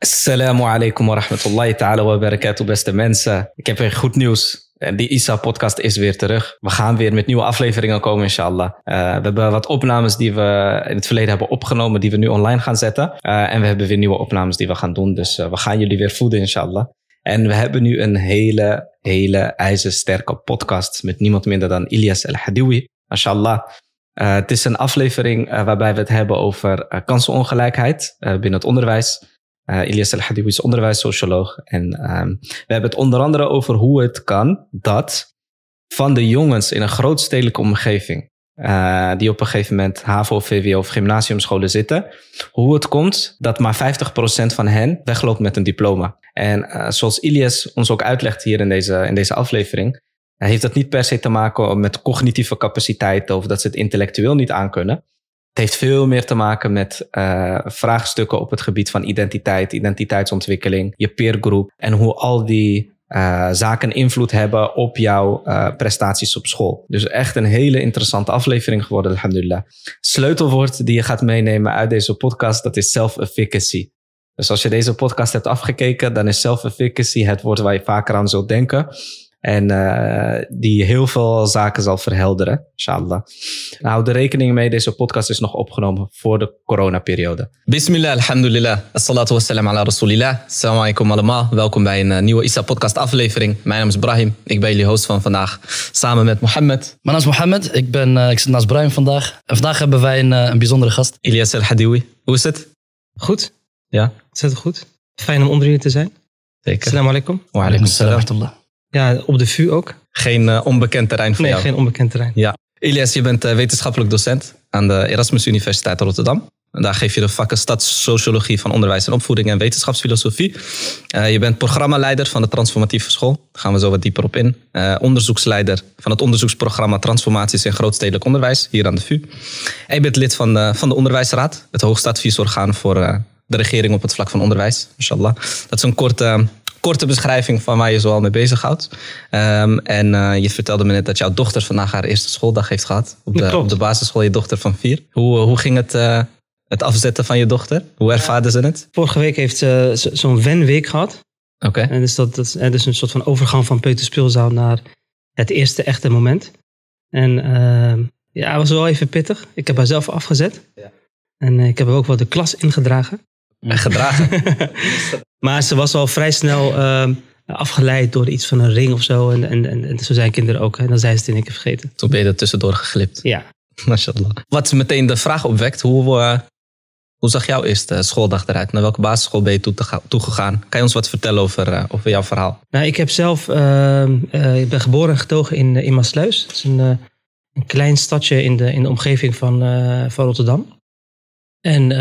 Assalamu alaikum wa rahmatullahi ta'ala wa barakatuh, beste mensen. Ik heb weer goed nieuws. Die ISA-podcast is weer terug. We gaan weer met nieuwe afleveringen komen, inshallah. Uh, we hebben wat opnames die we in het verleden hebben opgenomen, die we nu online gaan zetten. Uh, en we hebben weer nieuwe opnames die we gaan doen. Dus uh, we gaan jullie weer voeden, inshallah. En we hebben nu een hele, hele ijzersterke podcast met niemand minder dan Ilyas El-Hadiwi. Mashallah. het is een aflevering waarbij we het hebben over kansenongelijkheid binnen het onderwijs. Uh, Ilyas El-Hadiwi is onderwijssocioloog. En um, we hebben het onder andere over hoe het kan dat van de jongens in een grootstedelijke omgeving, uh, die op een gegeven moment HAVO, VWO of gymnasiumscholen zitten, hoe het komt dat maar 50% van hen wegloopt met een diploma. En uh, zoals Ilias ons ook uitlegt hier in deze, in deze aflevering, heeft dat niet per se te maken met cognitieve capaciteiten of dat ze het intellectueel niet aankunnen. Heeft veel meer te maken met uh, vraagstukken op het gebied van identiteit, identiteitsontwikkeling, je peergroep en hoe al die uh, zaken invloed hebben op jouw uh, prestaties op school. Dus echt een hele interessante aflevering geworden, alhamdulillah. Sleutelwoord die je gaat meenemen uit deze podcast, dat is self-efficacy. Dus als je deze podcast hebt afgekeken, dan is self-efficacy het woord waar je vaker aan zult denken. En uh, die heel veel zaken zal verhelderen, inshallah. Hou er rekening mee, deze podcast is nog opgenomen voor de coronaperiode. Bismillah, alhamdulillah. Assalatu wassalam ala rasulillah. Assalamu alaikum allemaal. Welkom bij een uh, nieuwe Isa podcast aflevering. Mijn naam is Brahim. Ik ben jullie host van vandaag. Samen met Mohammed. Mijn naam is Mohammed. Ik, ben, uh, ik zit naast Brahim vandaag. En vandaag hebben wij een, een bijzondere gast. Ilyas El-Hadiwi. Hoe is het? Goed. Ja? Zit het goed? Fijn om onder jullie te zijn. Zeker. Assalamu alaikum. Wa alaikum salam. Ja, op de VU ook. Geen uh, onbekend terrein voor nee, jou? Nee, geen onbekend terrein. Ja. Elias, je bent uh, wetenschappelijk docent aan de Erasmus Universiteit Rotterdam. En daar geef je de vakken stadssociologie van onderwijs en opvoeding en wetenschapsfilosofie. Uh, je bent programmaleider van de Transformatieve School. Daar gaan we zo wat dieper op in. onderzoeksleider van het onderzoeksprogramma Transformaties in Grootstedelijk Onderwijs hier aan de VU. En je bent lid van de, van de Onderwijsraad, het hoogste adviesorgaan voor de regering op het vlak van onderwijs. Inshallah. Dat is een korte korte beschrijving van waar je zoal mee bezighoudt. Um, en uh, je vertelde me net dat jouw dochter vandaag haar eerste schooldag heeft gehad. Op de, op de basisschool, je dochter van vier. Hoe, hoe ging het, uh, het afzetten van je dochter? Hoe ervaarde ze het? Vorige week heeft ze zo'n wenweek gehad. Oké. Okay. En dus dat, dat is dus een soort van overgang van peuterspeelzaal naar het eerste echte moment. En uh, ja, het was wel even pittig. Ik heb haar zelf afgezet. Ja. En ik heb ook wel de klas ingedragen. Gedragen? Maar ze was al vrij snel uh, afgeleid door iets van een ring of zo. En, en, en, en zo zijn kinderen ook. En dan zijn ze het in één keer vergeten. Toen ben je er tussendoor geglipt. Ja. Mashallah. Wat meteen de vraag opwekt. Hoe, uh, hoe zag jouw eerste schooldag eruit? Naar welke basisschool ben je toegegaan? Toe kan je ons wat vertellen over, uh, over jouw verhaal? Nou, ik heb zelf... ik ben geboren en getogen in, in Maasluis. Dat is een, een klein stadje in de, in de omgeving van, van Rotterdam. En...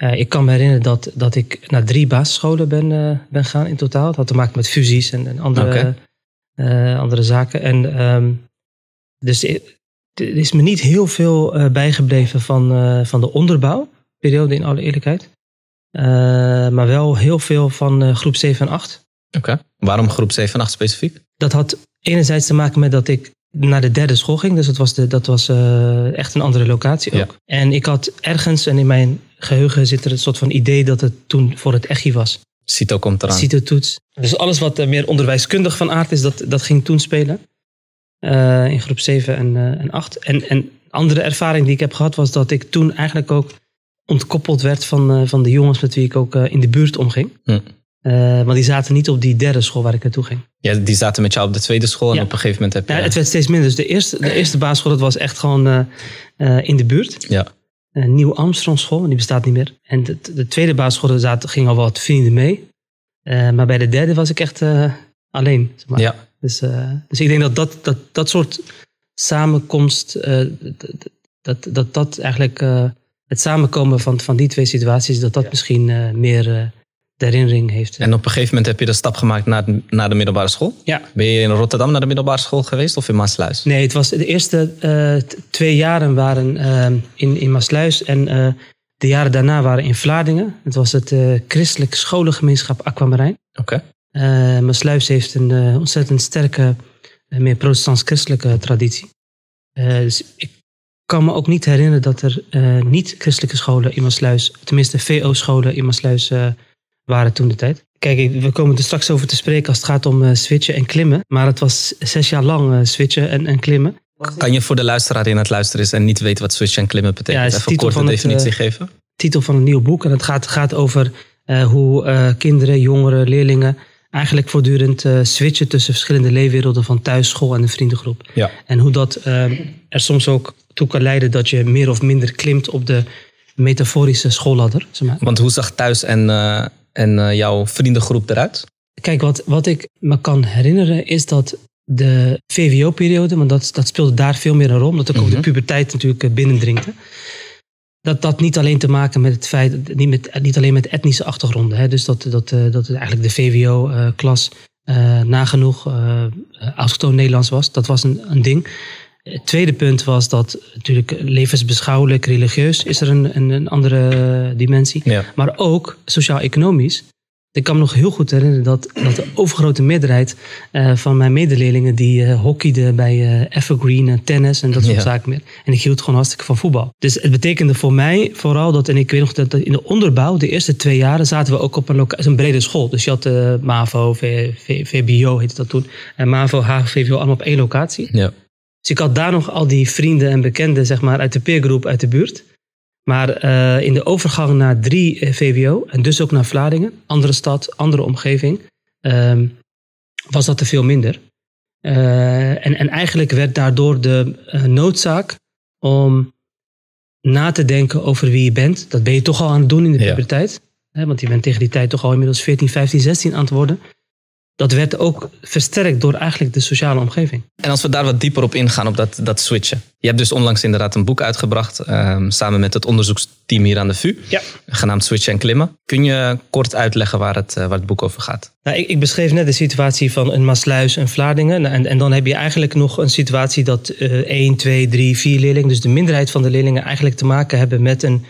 Ehm, uh, ik kan me herinneren dat, dat ik naar drie basisscholen ben, uh, ben gegaan in totaal. Dat had te maken met fusies en, en andere, okay. uh, andere zaken. En um, dus er is me niet heel veel bijgebleven van, van de onderbouwperiode in alle eerlijkheid. maar wel heel veel van groep 7 en 8. Oké, okay. waarom groep 7 en 8 specifiek? Dat had enerzijds te maken met dat ik naar de derde school ging. Dus dat was, de, dat was uh, echt een andere locatie ook. Ja. En ik had ergens, en in mijn geheugen zit er een soort van idee dat het toen voor het ECHI was. CITO komt eraan. CITO-toets. Dus alles wat uh, meer onderwijskundig van aard is, dat, dat ging toen spelen. Uh, in groep 7 en, en 8. En, en andere ervaring die ik heb gehad was dat ik toen eigenlijk ook ontkoppeld werd van, van de jongens met wie ik ook in de buurt omging. Hm. Uh, want die zaten niet op die derde school waar ik naartoe ging. Ja, die zaten met jou op de tweede school en ja. op een gegeven moment heb je... Ja, het werd steeds minder. Dus de eerste, de eerste basisschool dat was echt gewoon uh, uh, in de buurt. Ja. Een Nieuw Amsterdam school, die bestaat niet meer. En de, de tweede basisschool, daar gingen al wat vrienden mee. maar bij de derde was ik echt alleen. Zeg maar. Ja. Dus, dus ik denk dat dat, dat, dat soort samenkomst, dat, dat dat eigenlijk het samenkomen van, van die twee situaties, dat dat ja. misschien meer de herinnering heeft. En op een gegeven moment heb je de stap gemaakt naar, naar de middelbare school? Ja. Ben je in Rotterdam naar de middelbare school geweest of in Maasluis? Nee, het was de eerste uh, twee jaren waren uh, in, in Maasluis en uh, de jaren daarna waren in Vlaardingen. Het was het christelijk scholengemeenschap Aquamarijn. Oké. Okay. Maasluis heeft een ontzettend sterke, meer protestants-christelijke traditie. dus ik kan me ook niet herinneren dat er eh, niet-christelijke scholen in Maasluis, tenminste VO-scholen in Maasluis waren toen de tijd. Kijk, we komen er straks over te spreken als het gaat om uh, switchen en klimmen. Maar het was zes jaar lang switchen en, en, klimmen. Kan je voor de luisteraar die aan het luisteren is en niet weet wat switchen en klimmen betekent, ja, even kort een definitie geven? Titel van een nieuw boek en het gaat, gaat over hoe kinderen, jongeren, leerlingen eigenlijk voortdurend uh, switchen tussen verschillende leefwerelden van thuis, school en de vriendengroep. Ja. En hoe dat er soms ook toe kan leiden dat je meer of minder klimt op de metaforische schoolladder. Zeg maar. Want hoe zag thuis en, en jouw vriendengroep eruit? Kijk, wat, wat ik me kan herinneren is dat de VWO-periode, want dat, dat speelde daar veel meer een rol, omdat mm -hmm. ook de puberteit natuurlijk binnendringt dat dat niet alleen te maken met het feit, niet, met, niet alleen met etnische achtergronden. Hè, dus dat, dat, eh, dat eigenlijk de VWO-klas uh, nagenoeg uh, autochtoon Nederlands was. Dat was een, een ding. Het tweede punt was dat natuurlijk levensbeschouwelijk, religieus is er een, een, een andere dimensie. Ja. Maar ook sociaal-economisch ik kan me nog heel goed herinneren dat, dat de overgrote meerderheid uh, van mijn medeleerlingen die uh, hockeyden bij uh, Evergreen, tennis en dat soort ja. zaken meer. En ik hield gewoon hartstikke van voetbal. Dus het betekende voor mij vooral dat, en ik weet nog dat in de onderbouw, de eerste twee jaren, zaten we ook op een, een brede school. Dus je had MAVO, v, v, VBO heette dat toen. En MAVO, HAVO, VWO allemaal op één locatie. Ja. Dus ik had daar nog al die vrienden en bekenden zeg maar, uit de peergroep uit de buurt. Maar uh, in de overgang naar 3 eh, VWO en dus ook naar Vlaardingen, andere stad, andere omgeving, uh, was dat te veel minder. Uh, en, en eigenlijk werd daardoor de noodzaak om na te denken over wie je bent. Dat ben je toch al aan het doen in de puberteit. Ja. Hè, want je bent tegen die tijd toch al inmiddels 14, 15, 16 aan het worden dat werd ook versterkt door eigenlijk de sociale omgeving. En als we daar wat dieper op ingaan, op dat, dat switchen. Je hebt dus onlangs inderdaad een boek uitgebracht, um, samen met het onderzoeksteam hier aan de VU, ja. genaamd Switchen en Klimmen. Kun je kort uitleggen waar het, uh, waar het boek over gaat? Nou, ik, ik, beschreef net de situatie van een Maasluis en Vlaardingen. Nou, en, en dan heb je eigenlijk nog een situatie dat uh, 1, 2, 3, 4 leerlingen, dus de minderheid van de leerlingen, eigenlijk te maken hebben met een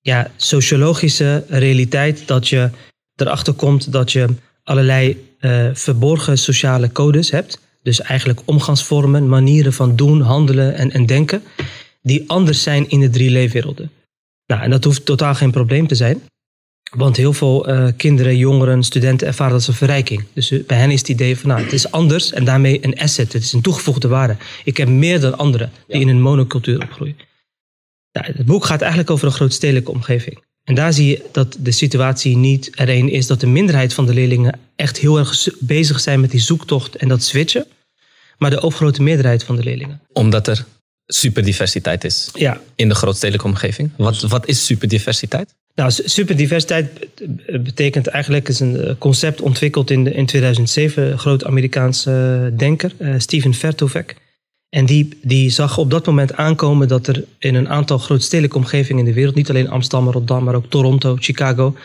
ja, sociologische realiteit. Dat je erachter komt dat je allerlei uh, verborgen sociale codes hebt. Dus eigenlijk omgangsvormen, manieren van doen, handelen en, en denken. Die anders zijn in de drie leefwerelden. Nou, en dat hoeft totaal geen probleem te zijn. Want heel veel uh, kinderen, jongeren, studenten ervaren dat als een verrijking. Dus uh, bij hen is het idee van, nou, het is anders en daarmee een asset. Het is een toegevoegde waarde. Ik heb meer dan anderen die ja. in een monocultuur opgroeien. Nou, het boek gaat eigenlijk over een grootstedelijke omgeving. En daar zie je dat de situatie niet er een is dat de minderheid van de leerlingen echt heel erg bezig zijn met die zoektocht en dat switchen. Maar de overgrote meerderheid van de leerlingen. Omdat er superdiversiteit is ja. in de grootstedelijke omgeving. Wat, wat is superdiversiteit? Nou, superdiversiteit betekent eigenlijk is een concept ontwikkeld in, in 2007. Een groot Amerikaanse denker, uh, Steven Vertovec. En die, die zag op dat moment aankomen dat er in een aantal grootstedelijke omgevingen in de wereld, niet alleen Amsterdam, Rotterdam, maar ook Toronto, Chicago,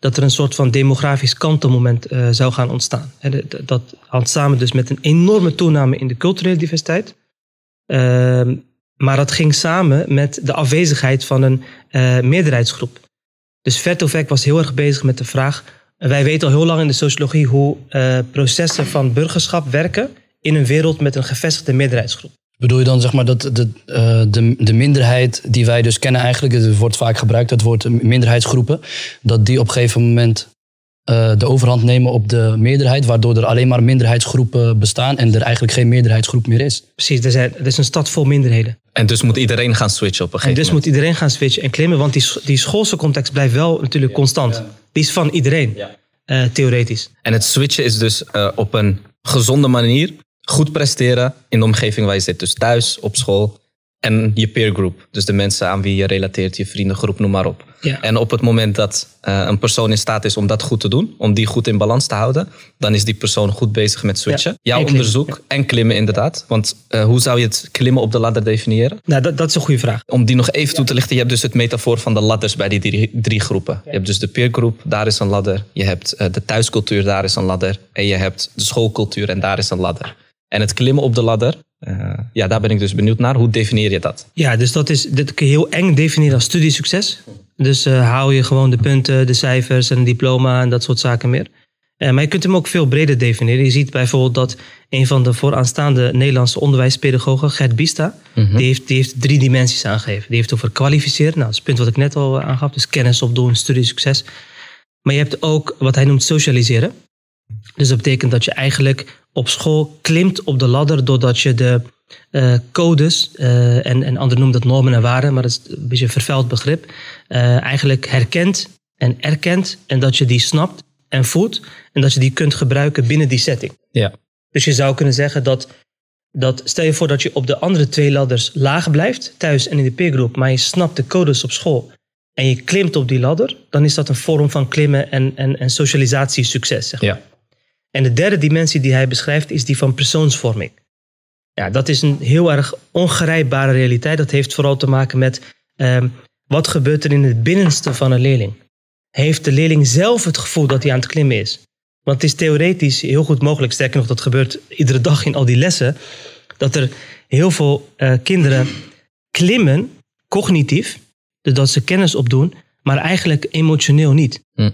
dat er een soort van demografisch kantelmoment uh, zou gaan ontstaan. Dat had samen dus met een enorme toename in de culturele diversiteit. Uh, maar dat ging samen met de afwezigheid van een uh, meerderheidsgroep. Dus Vertovec was heel erg bezig met de vraag. Wij weten al heel lang in de sociologie hoe uh, processen van burgerschap werken in een wereld met een gevestigde meerderheidsgroep. Bedoel je dan zeg maar dat de, uh, de, de minderheid die wij dus kennen eigenlijk, het wordt vaak gebruikt, het woord minderheidsgroepen, dat die op een gegeven moment uh, de overhand nemen op de meerderheid, waardoor er alleen maar minderheidsgroepen bestaan en er eigenlijk geen meerderheidsgroep meer is. Precies, er, zijn, er is een stad vol minderheden. En dus moet iedereen gaan switchen op een gegeven en dus moment. moet iedereen gaan switchen en klimmen, want die, die schoolse context blijft wel natuurlijk ja, constant. Ja. Die is van iedereen, ja. uh, theoretisch. En het switchen is dus op een gezonde manier goed presteren in de omgeving waar je zit. Dus thuis, op school en je peergroep. Dus de mensen aan wie je relateert, je vriendengroep, noem maar op. Ja. En op het moment dat uh, een persoon in staat is om dat goed te doen, om die goed in balans te houden, dan is die persoon goed bezig met switchen. Ja, Jouw en onderzoek klimmen, en klimmen inderdaad. Want uh, hoe zou je het klimmen op de ladder definiëren? Nou, dat, dat is een goede vraag. Om die nog even toe te lichten, je hebt dus het metafoor van de ladders bij die drie, drie groepen. Je hebt dus de peergroep, daar is een ladder. Je hebt uh, de thuiscultuur, daar is een ladder. En je hebt de schoolcultuur en daar is een ladder. En het klimmen op de ladder, uh, ja, daar ben ik dus benieuwd naar. Hoe definieer je dat? Ja, dus dat, is, dat kun je heel eng definiëren als studiesucces. Dus uh, haal je gewoon de punten, de cijfers en een diploma en dat soort zaken meer. Eh, maar je kunt hem ook veel breder definiëren. Je ziet bijvoorbeeld dat een van de vooraanstaande Nederlandse onderwijspedagogen, Gert Bista, Mhm. die, heeft, die heeft drie dimensies aangegeven. Die heeft over kwalificeren, nou, dat is het punt wat ik net al eh, aangaf, dus kennis opdoen, studiesucces. Maar je hebt ook wat hij noemt socialiseren. Dus dat betekent dat je eigenlijk op school klimt op de ladder doordat je de eh, codes, eh, en, en anderen noemen dat normen en waarden, maar dat is een beetje een vervuild begrip, eh, eigenlijk herkent en erkent en dat je die snapt en voelt en dat je die kunt gebruiken binnen die setting. Ja. Dus je zou kunnen zeggen dat, dat stel je voor dat je op de andere twee ladders laag blijft, thuis en in de peergroep, maar je snapt de codes op school en je klimt op die ladder, dan is dat een vorm van klimmen en, en, en socialisatiesucces. Zeg maar. Ja. En de derde dimensie die hij beschrijft is die van persoonsvorming. Ja, dat is een heel erg ongrijpbare realiteit. Dat heeft vooral te maken met ehm, wat gebeurt er in het binnenste van een leerling. Heeft de leerling zelf het gevoel dat hij aan het klimmen is? Want het is theoretisch heel goed mogelijk, sterker nog, dat gebeurt iedere dag in al die lessen, dat er heel veel eh, kinderen klimmen, cognitief, doordat ze kennis opdoen, maar eigenlijk emotioneel niet. Hm.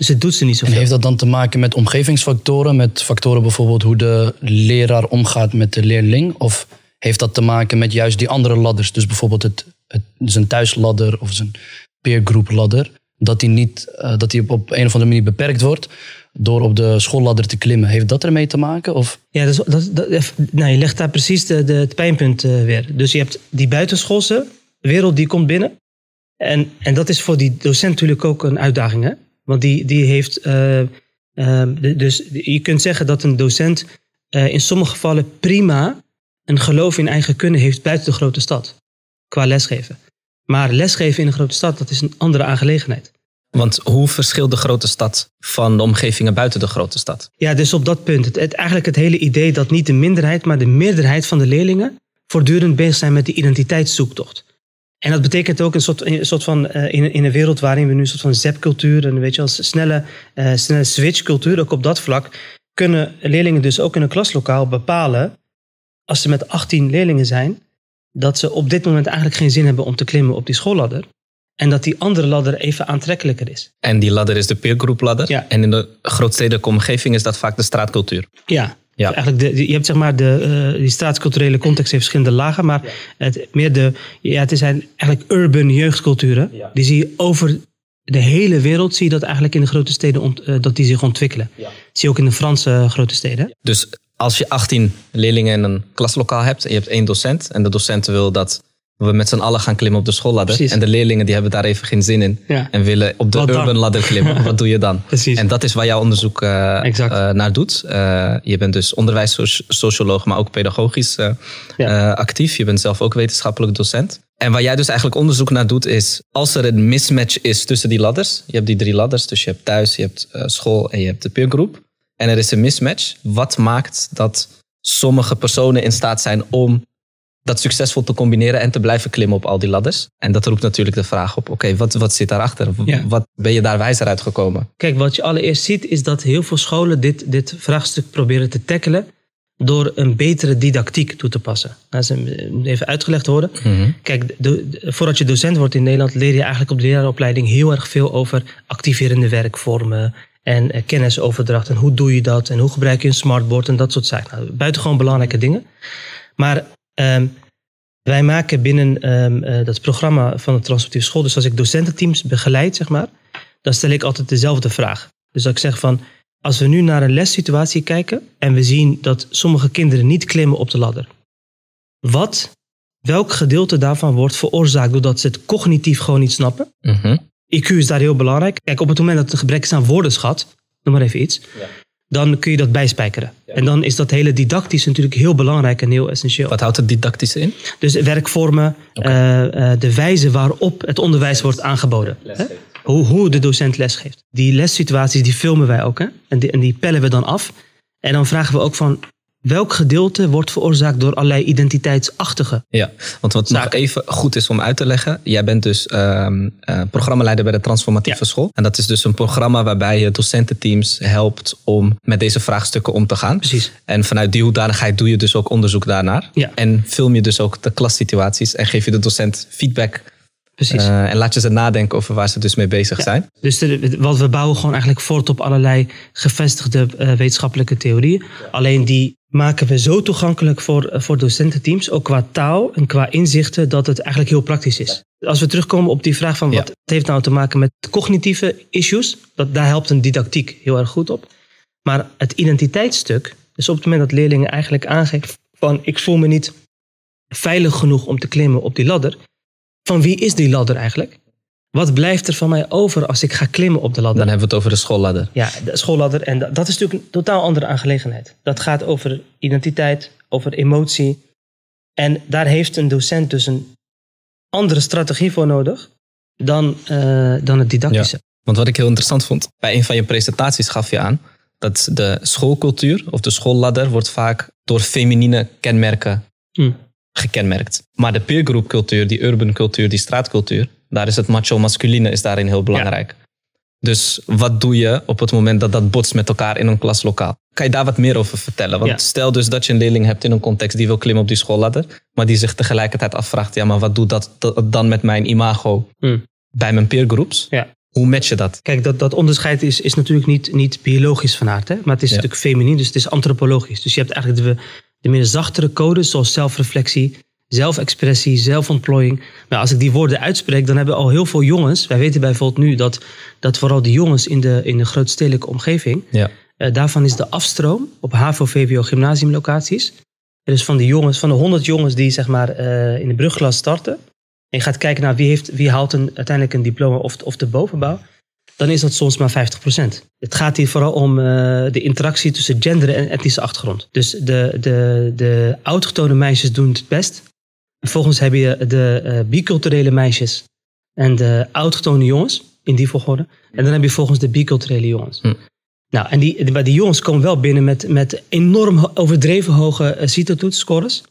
Dus het doet ze niet En zoveel. heeft dat dan te maken met omgevingsfactoren? Met factoren bijvoorbeeld hoe de leraar omgaat met de leerling? Of heeft dat te maken met juist die andere ladders? Dus bijvoorbeeld het, het, zijn thuisladder of zijn peergroep ladder. Dat die, niet, eh, dat die op, op een of andere manier beperkt wordt door op de schoolladder te klimmen. Heeft dat ermee te maken? Of Ja, dat, is- dat, dat- nou, je legt daar precies de, de, het pijnpunt eh, weer. Dus je hebt die buitenschoolse wereld die komt binnen. En, en dat is voor die docent natuurlijk ook een uitdaging. Hè? Want die, die heeft. eh, eh, de- dus je kunt zeggen dat een docent eh, in sommige gevallen prima een geloof in eigen kunnen heeft buiten de grote stad. Qua lesgeven. Maar lesgeven in een grote stad, dat is een andere aangelegenheid. Want hoe verschilt de grote stad van de omgevingen buiten de grote stad? Ja, dus op dat punt. Het, het- eigenlijk het hele idee dat niet de minderheid, maar de meerderheid van de leerlingen voortdurend bezig zijn met die identiteitszoektocht. En dat betekent ook een soort, een soort van, eh, in, in een wereld waarin we nu een soort van zapcultuur en weet je, als snelle, eh snelle switchcultuur, ook op dat vlak, kunnen leerlingen dus ook in een klaslokaal bepalen, als ze met 18 leerlingen zijn, dat ze op dit moment eigenlijk geen zin hebben om te klimmen op die schoolladder. En dat die andere ladder even aantrekkelijker is. En die ladder is de peergroep ladder. Ja. En in de grootstedelijke omgeving is dat vaak de straatcultuur. Ja, Ja. Eigenlijk de, je hebt zeg maar de, eh, die straatsculturele context heeft verschillende lagen, maar het, meer de, ja, het zijn eigenlijk urban jeugdculturen. Die zie je over de hele wereld, zie je dat eigenlijk in de grote steden, ont- eh, dat die zich ontwikkelen. Zie je ook in de Franse eh, grote steden. Dus als je 18 leerlingen in een klaslokaal hebt en je hebt één docent en de docent wil dat we met z'n allen gaan klimmen op de schoolladder Precies. en de leerlingen die hebben daar even geen zin in Ja. en willen op de Wat dan? urban ladder klimmen, wat doe je dan? Precies. En dat is waar jouw onderzoek eh, eh, naar doet. Eh, je bent dus onderwijssocioloog, maar ook pedagogisch Ja. actief. Je bent zelf ook wetenschappelijk docent. En waar jij dus eigenlijk onderzoek naar doet is, als er een mismatch is tussen die ladders, je hebt die drie ladders, dus je hebt thuis, je hebt school en je hebt de peergroep, en er is een mismatch, wat maakt dat sommige personen in staat zijn om dat succesvol te combineren en te blijven klimmen op al die ladders? En dat roept natuurlijk de vraag op, oké, wat, wat zit daarachter? Ja. Wat ben je daar wijzer uitgekomen? Kijk, wat je allereerst ziet is dat heel veel scholen dit, dit vraagstuk proberen te tackelen door een betere didactiek toe te passen. Dat is een- moet even uitgelegd worden. Kijk, de- de- voordat je docent wordt in Nederland leer je eigenlijk op de leraaropleiding heel erg veel over activerende werkvormen en eh, kennisoverdracht en hoe doe je dat en hoe gebruik je een smartboard en dat soort zaken. Nou, buitengewoon belangrijke dingen. Maar ehm, wij maken binnen eh, dat programma van de Transformatieve School, dus als ik docententeams begeleid, zeg maar, dan stel ik altijd dezelfde vraag. Dus dat ik zeg van, als we nu naar een lessituatie kijken en we zien dat sommige kinderen niet klimmen op de ladder. Wat, welk gedeelte daarvan wordt veroorzaakt doordat ze het cognitief gewoon niet snappen? Mhm. IQ is daar heel belangrijk. Kijk, op het moment dat er gebrek is aan woordenschat, noem maar even iets, dan kun je dat bijspijkeren. En dan is dat hele didactisch natuurlijk heel belangrijk en heel essentieel. Wat houdt het didactische in? Dus werkvormen, eh, eh, de wijze waarop het onderwijs wordt aangeboden. Hè? Hoe, hoe de docent lesgeeft. Die lessituaties die filmen wij ook. Hè? En, die, en die pellen we dan af. En dan vragen we ook van welk gedeelte wordt veroorzaakt door allerlei identiteitsachtige. Ja, want wat nog even goed is om uit te leggen. Jij bent dus ehm eh, programmaleider bij de Transformatieve Ja. School. En dat is dus een programma waarbij je docententeams helpt om met deze vraagstukken om te gaan. Precies. En vanuit die hoedanigheid doe je dus ook onderzoek daarnaar. Ja. En film je dus ook de klassituaties en geef je de docent feedback Precies. Eh, en laat je ze nadenken over waar ze dus mee bezig zijn. Dus de- wat we bouwen gewoon eigenlijk voort op allerlei gevestigde eh, wetenschappelijke theorieën. Alleen die maken we zo toegankelijk voor, eh, voor docententeams, ook qua taal en qua inzichten, dat het eigenlijk heel praktisch is. Als we terugkomen op die vraag van wat Ja. het heeft nou te maken met cognitieve issues, dat, daar helpt een didactiek heel erg goed op. Maar het identiteitsstuk, dus op het moment dat leerlingen eigenlijk aangeven van ik voel me niet veilig genoeg om te klimmen op die ladder, van wie is die ladder eigenlijk? Wat blijft er van mij over als ik ga klimmen op de ladder? Dan hebben we het over de schoolladder. Ja, de schoolladder. En dat, dat is natuurlijk een totaal andere aangelegenheid. Dat gaat over identiteit, over emotie. En daar heeft een docent dus een andere strategie voor nodig dan, eh, dan het didactische. Want wat ik heel interessant vond, bij een van je presentaties gaf je aan dat de schoolcultuur of de schoolladder wordt vaak door feminine kenmerken Hm. Gekenmerkt. Maar de peergroepcultuur, die urban cultuur, die straatcultuur, daar is het macho-masculine is daarin heel belangrijk. Dus wat doe je op het moment dat dat botst met elkaar in een klaslokaal? Kan je daar wat meer over vertellen? Want Ja. stel dus dat je een leerling hebt in een context die wil klimmen op die schoolladder, maar die zich tegelijkertijd afvraagt, ja, maar wat doet dat, dan met mijn imago Hm. bij mijn peergroeps? Ja. Hoe match je dat? Kijk, dat, dat onderscheid is, is natuurlijk niet, niet biologisch van aard, hè? maar het is Ja. natuurlijk feminien, dus het is antropologisch. Dus je hebt eigenlijk de, de meer zachtere codes, zoals zelfreflectie, zelfexpressie, zelfontplooiing. Maar als ik die woorden uitspreek, dan hebben al heel veel jongens, wij weten bijvoorbeeld nu dat, dat vooral de jongens in de, in de grootstedelijke omgeving, Ja. eh, daarvan is de afstroom op HAVO, VWO, gymnasiumlocaties. Dus van de jongens, van de 100 jongens die zeg maar eh, in de brugklas starten, en je gaat kijken naar wie, heeft, wie haalt een, uiteindelijk een diploma of, of de bovenbouw, dan is dat soms maar 50%. Het gaat hier vooral om eh, de interactie tussen gender en etnische achtergrond. Dus de, de, de autochtone meisjes doen het best. Vervolgens heb je de eh, biculturele meisjes en de autochtone jongens in die volgorde. En dan heb je volgens de biculturele jongens. Hm. Nou, en die, maar die jongens komen wel binnen met, met enorm overdreven hoge uh, CITO-toetsscores.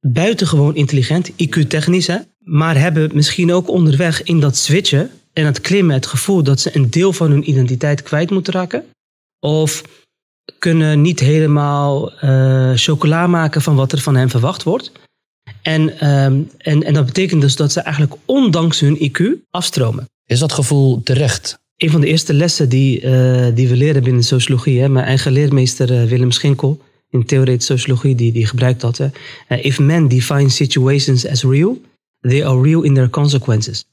Buitengewoon intelligent, IQ-technisch, hè. Maar hebben misschien ook onderweg in dat switchen en het klimmen het gevoel dat ze een deel van hun identiteit kwijt moeten raken. Of kunnen niet helemaal eh, chocola maken van wat er van hen verwacht wordt. En, ehm, en, en dat betekent dus dat ze eigenlijk ondanks hun IQ afstromen. Is dat gevoel terecht? Een van de eerste lessen die, eh, die we leren binnen sociologie, hè, mijn eigen leermeester eh, Willem Schinkel in theoretische sociologie, die, die gebruikt dat. Hè. If men define situations as real, they are real in their consequences.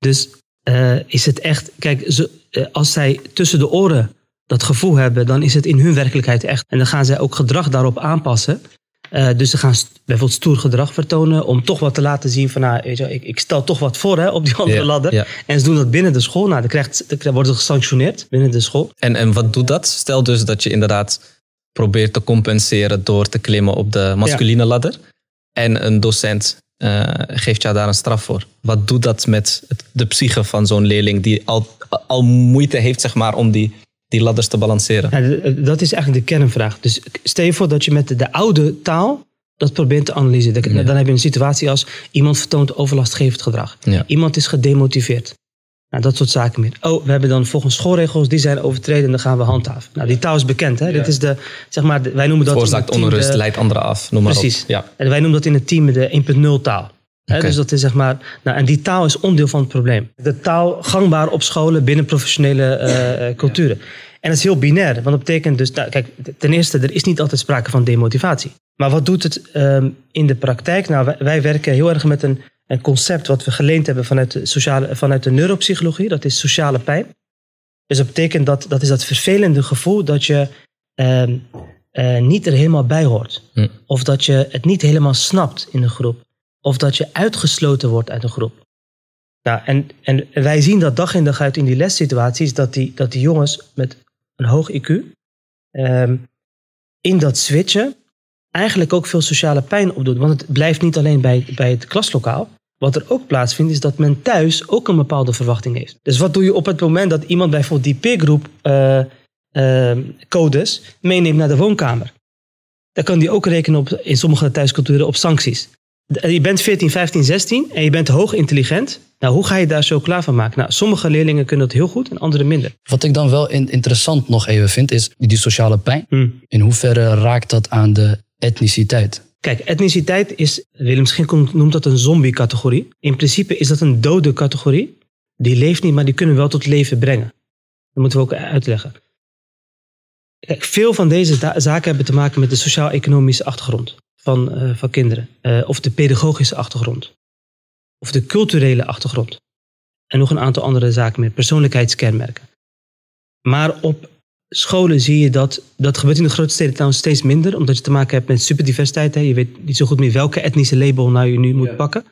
Dus eh, is het echt, kijk, ze, eh, als zij tussen de oren dat gevoel hebben, dan is het in hun werkelijkheid echt. En dan gaan zij ook gedrag daarop aanpassen. Eh, dus ze gaan bijvoorbeeld stoer gedrag vertonen om toch wat te laten zien van, nou, weet je, ik, ik stel toch wat voor hè, op die andere Ja, ladder. ja. En ze doen dat binnen de school. Nou, dan, krijgt, dan worden ze gesanctioneerd binnen de school. En, en wat doet dat? Stel dus dat je inderdaad probeert te compenseren door te klimmen op de masculine ladder. En een docent eh, geeft jou daar een straf voor. Wat doet dat met het- de psyche van zo'n leerling die al, al moeite heeft zeg maar, om die, die ladders te balanceren? Ja, d- dat is eigenlijk de kernvraag. Dus stel je voor dat je met de, de oude taal dat probeert te analyseren. Dan, Ja. dan heb je een situatie als iemand vertoont overlastgevend gedrag. Ja. Iemand is gedemotiveerd. Nou, dat soort zaken meer. Oh, we hebben dan volgens schoolregels, die zijn overtreden en dan gaan we handhaven. Nou, die taal is bekend. Hè? Dit is de, zeg maar, wij noemen dat Veroorzaakt onrust, de- leidt anderen af, noem maar Precies. op. Ja. En wij noemen dat in het team de 1.0 taal. Hè. Dus dat is zeg maar, nou, en die taal is onderdeel van het probleem. De taal gangbaar op scholen binnen professionele eh, eh, culturen. En dat is heel binair, want dat betekent dus, nou, kijk, ten eerste, er is niet altijd sprake van demotivatie. Maar wat doet het ehm, in de praktijk? Nou, wij, wij werken heel erg met een, een concept wat we geleend hebben vanuit de, sociale, vanuit de neuropsychologie. Dat is sociale pijn. Dus dat betekent dat, dat is dat vervelende gevoel dat je ehm, eh, niet er helemaal bij hoort. Hm. Of dat je het niet helemaal snapt in een groep. Of dat je uitgesloten wordt uit een groep. Nou, en, en wij zien dat dag in dag uit in die lessituaties, dat die, dat die jongens met een hoog IQ ehm, in dat switchen eigenlijk ook veel sociale pijn opdoet. Want het blijft niet alleen bij, bij het klaslokaal. Wat er ook plaatsvindt, is dat men thuis ook een bepaalde verwachting heeft. Dus wat doe je op het moment dat iemand bijvoorbeeld die peergroep eh, eh, codes meeneemt naar de woonkamer? Dan kan die ook rekenen op, in sommige thuisculturen op sancties. De- Je bent 14, 15, 16 en je bent hoog intelligent. Nou, hoe ga je daar zo klaar van maken? Nou, sommige leerlingen kunnen dat heel goed en andere minder. Wat ik dan wel in- interessant nog even vind, is die sociale pijn. Hm. In hoeverre raakt dat aan de etniciteit? Kijk, etniciteit is, Willem Schinkel noemt dat een zombie-categorie. In principe is dat een dode categorie. Die leeft niet, maar die kunnen we wel tot leven brengen. Dat moeten we ook uitleggen. Kijk, veel van deze zaken hebben te maken met de sociaal-economische achtergrond van, eh, van kinderen. Eh, of de pedagogische achtergrond. Of de culturele achtergrond. En nog een aantal andere zaken meer. Persoonlijkheidskenmerken. Maar op scholen zie je dat, dat gebeurt in de grote steden trouwens steeds minder, omdat je te maken hebt met superdiversiteit. Hè. Je weet niet zo goed meer welke etnische label nou je nu moet pakken.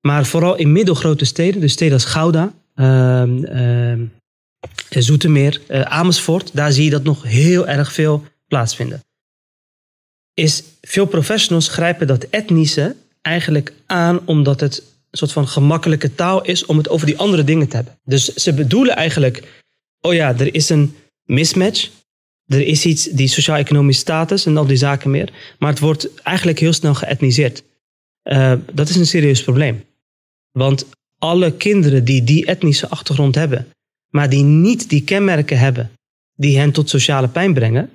Maar vooral in middelgrote steden, dus steden als Gouda, ehm, Zoetermeer, eh, Amersfoort, daar zie je dat nog heel erg veel plaatsvinden. Is veel professionals grijpen dat etnische eigenlijk aan omdat het een soort van gemakkelijke taal is om het over die andere dingen te hebben. Dus ze bedoelen eigenlijk, oh ja, er is een mismatch. Er is iets, die sociaal-economische status en al die zaken meer. Maar het wordt eigenlijk heel snel geëtniseerd. Uh, dat is een serieus probleem. Want alle kinderen die die etnische achtergrond hebben, maar die niet die kenmerken hebben die hen tot sociale pijn brengen,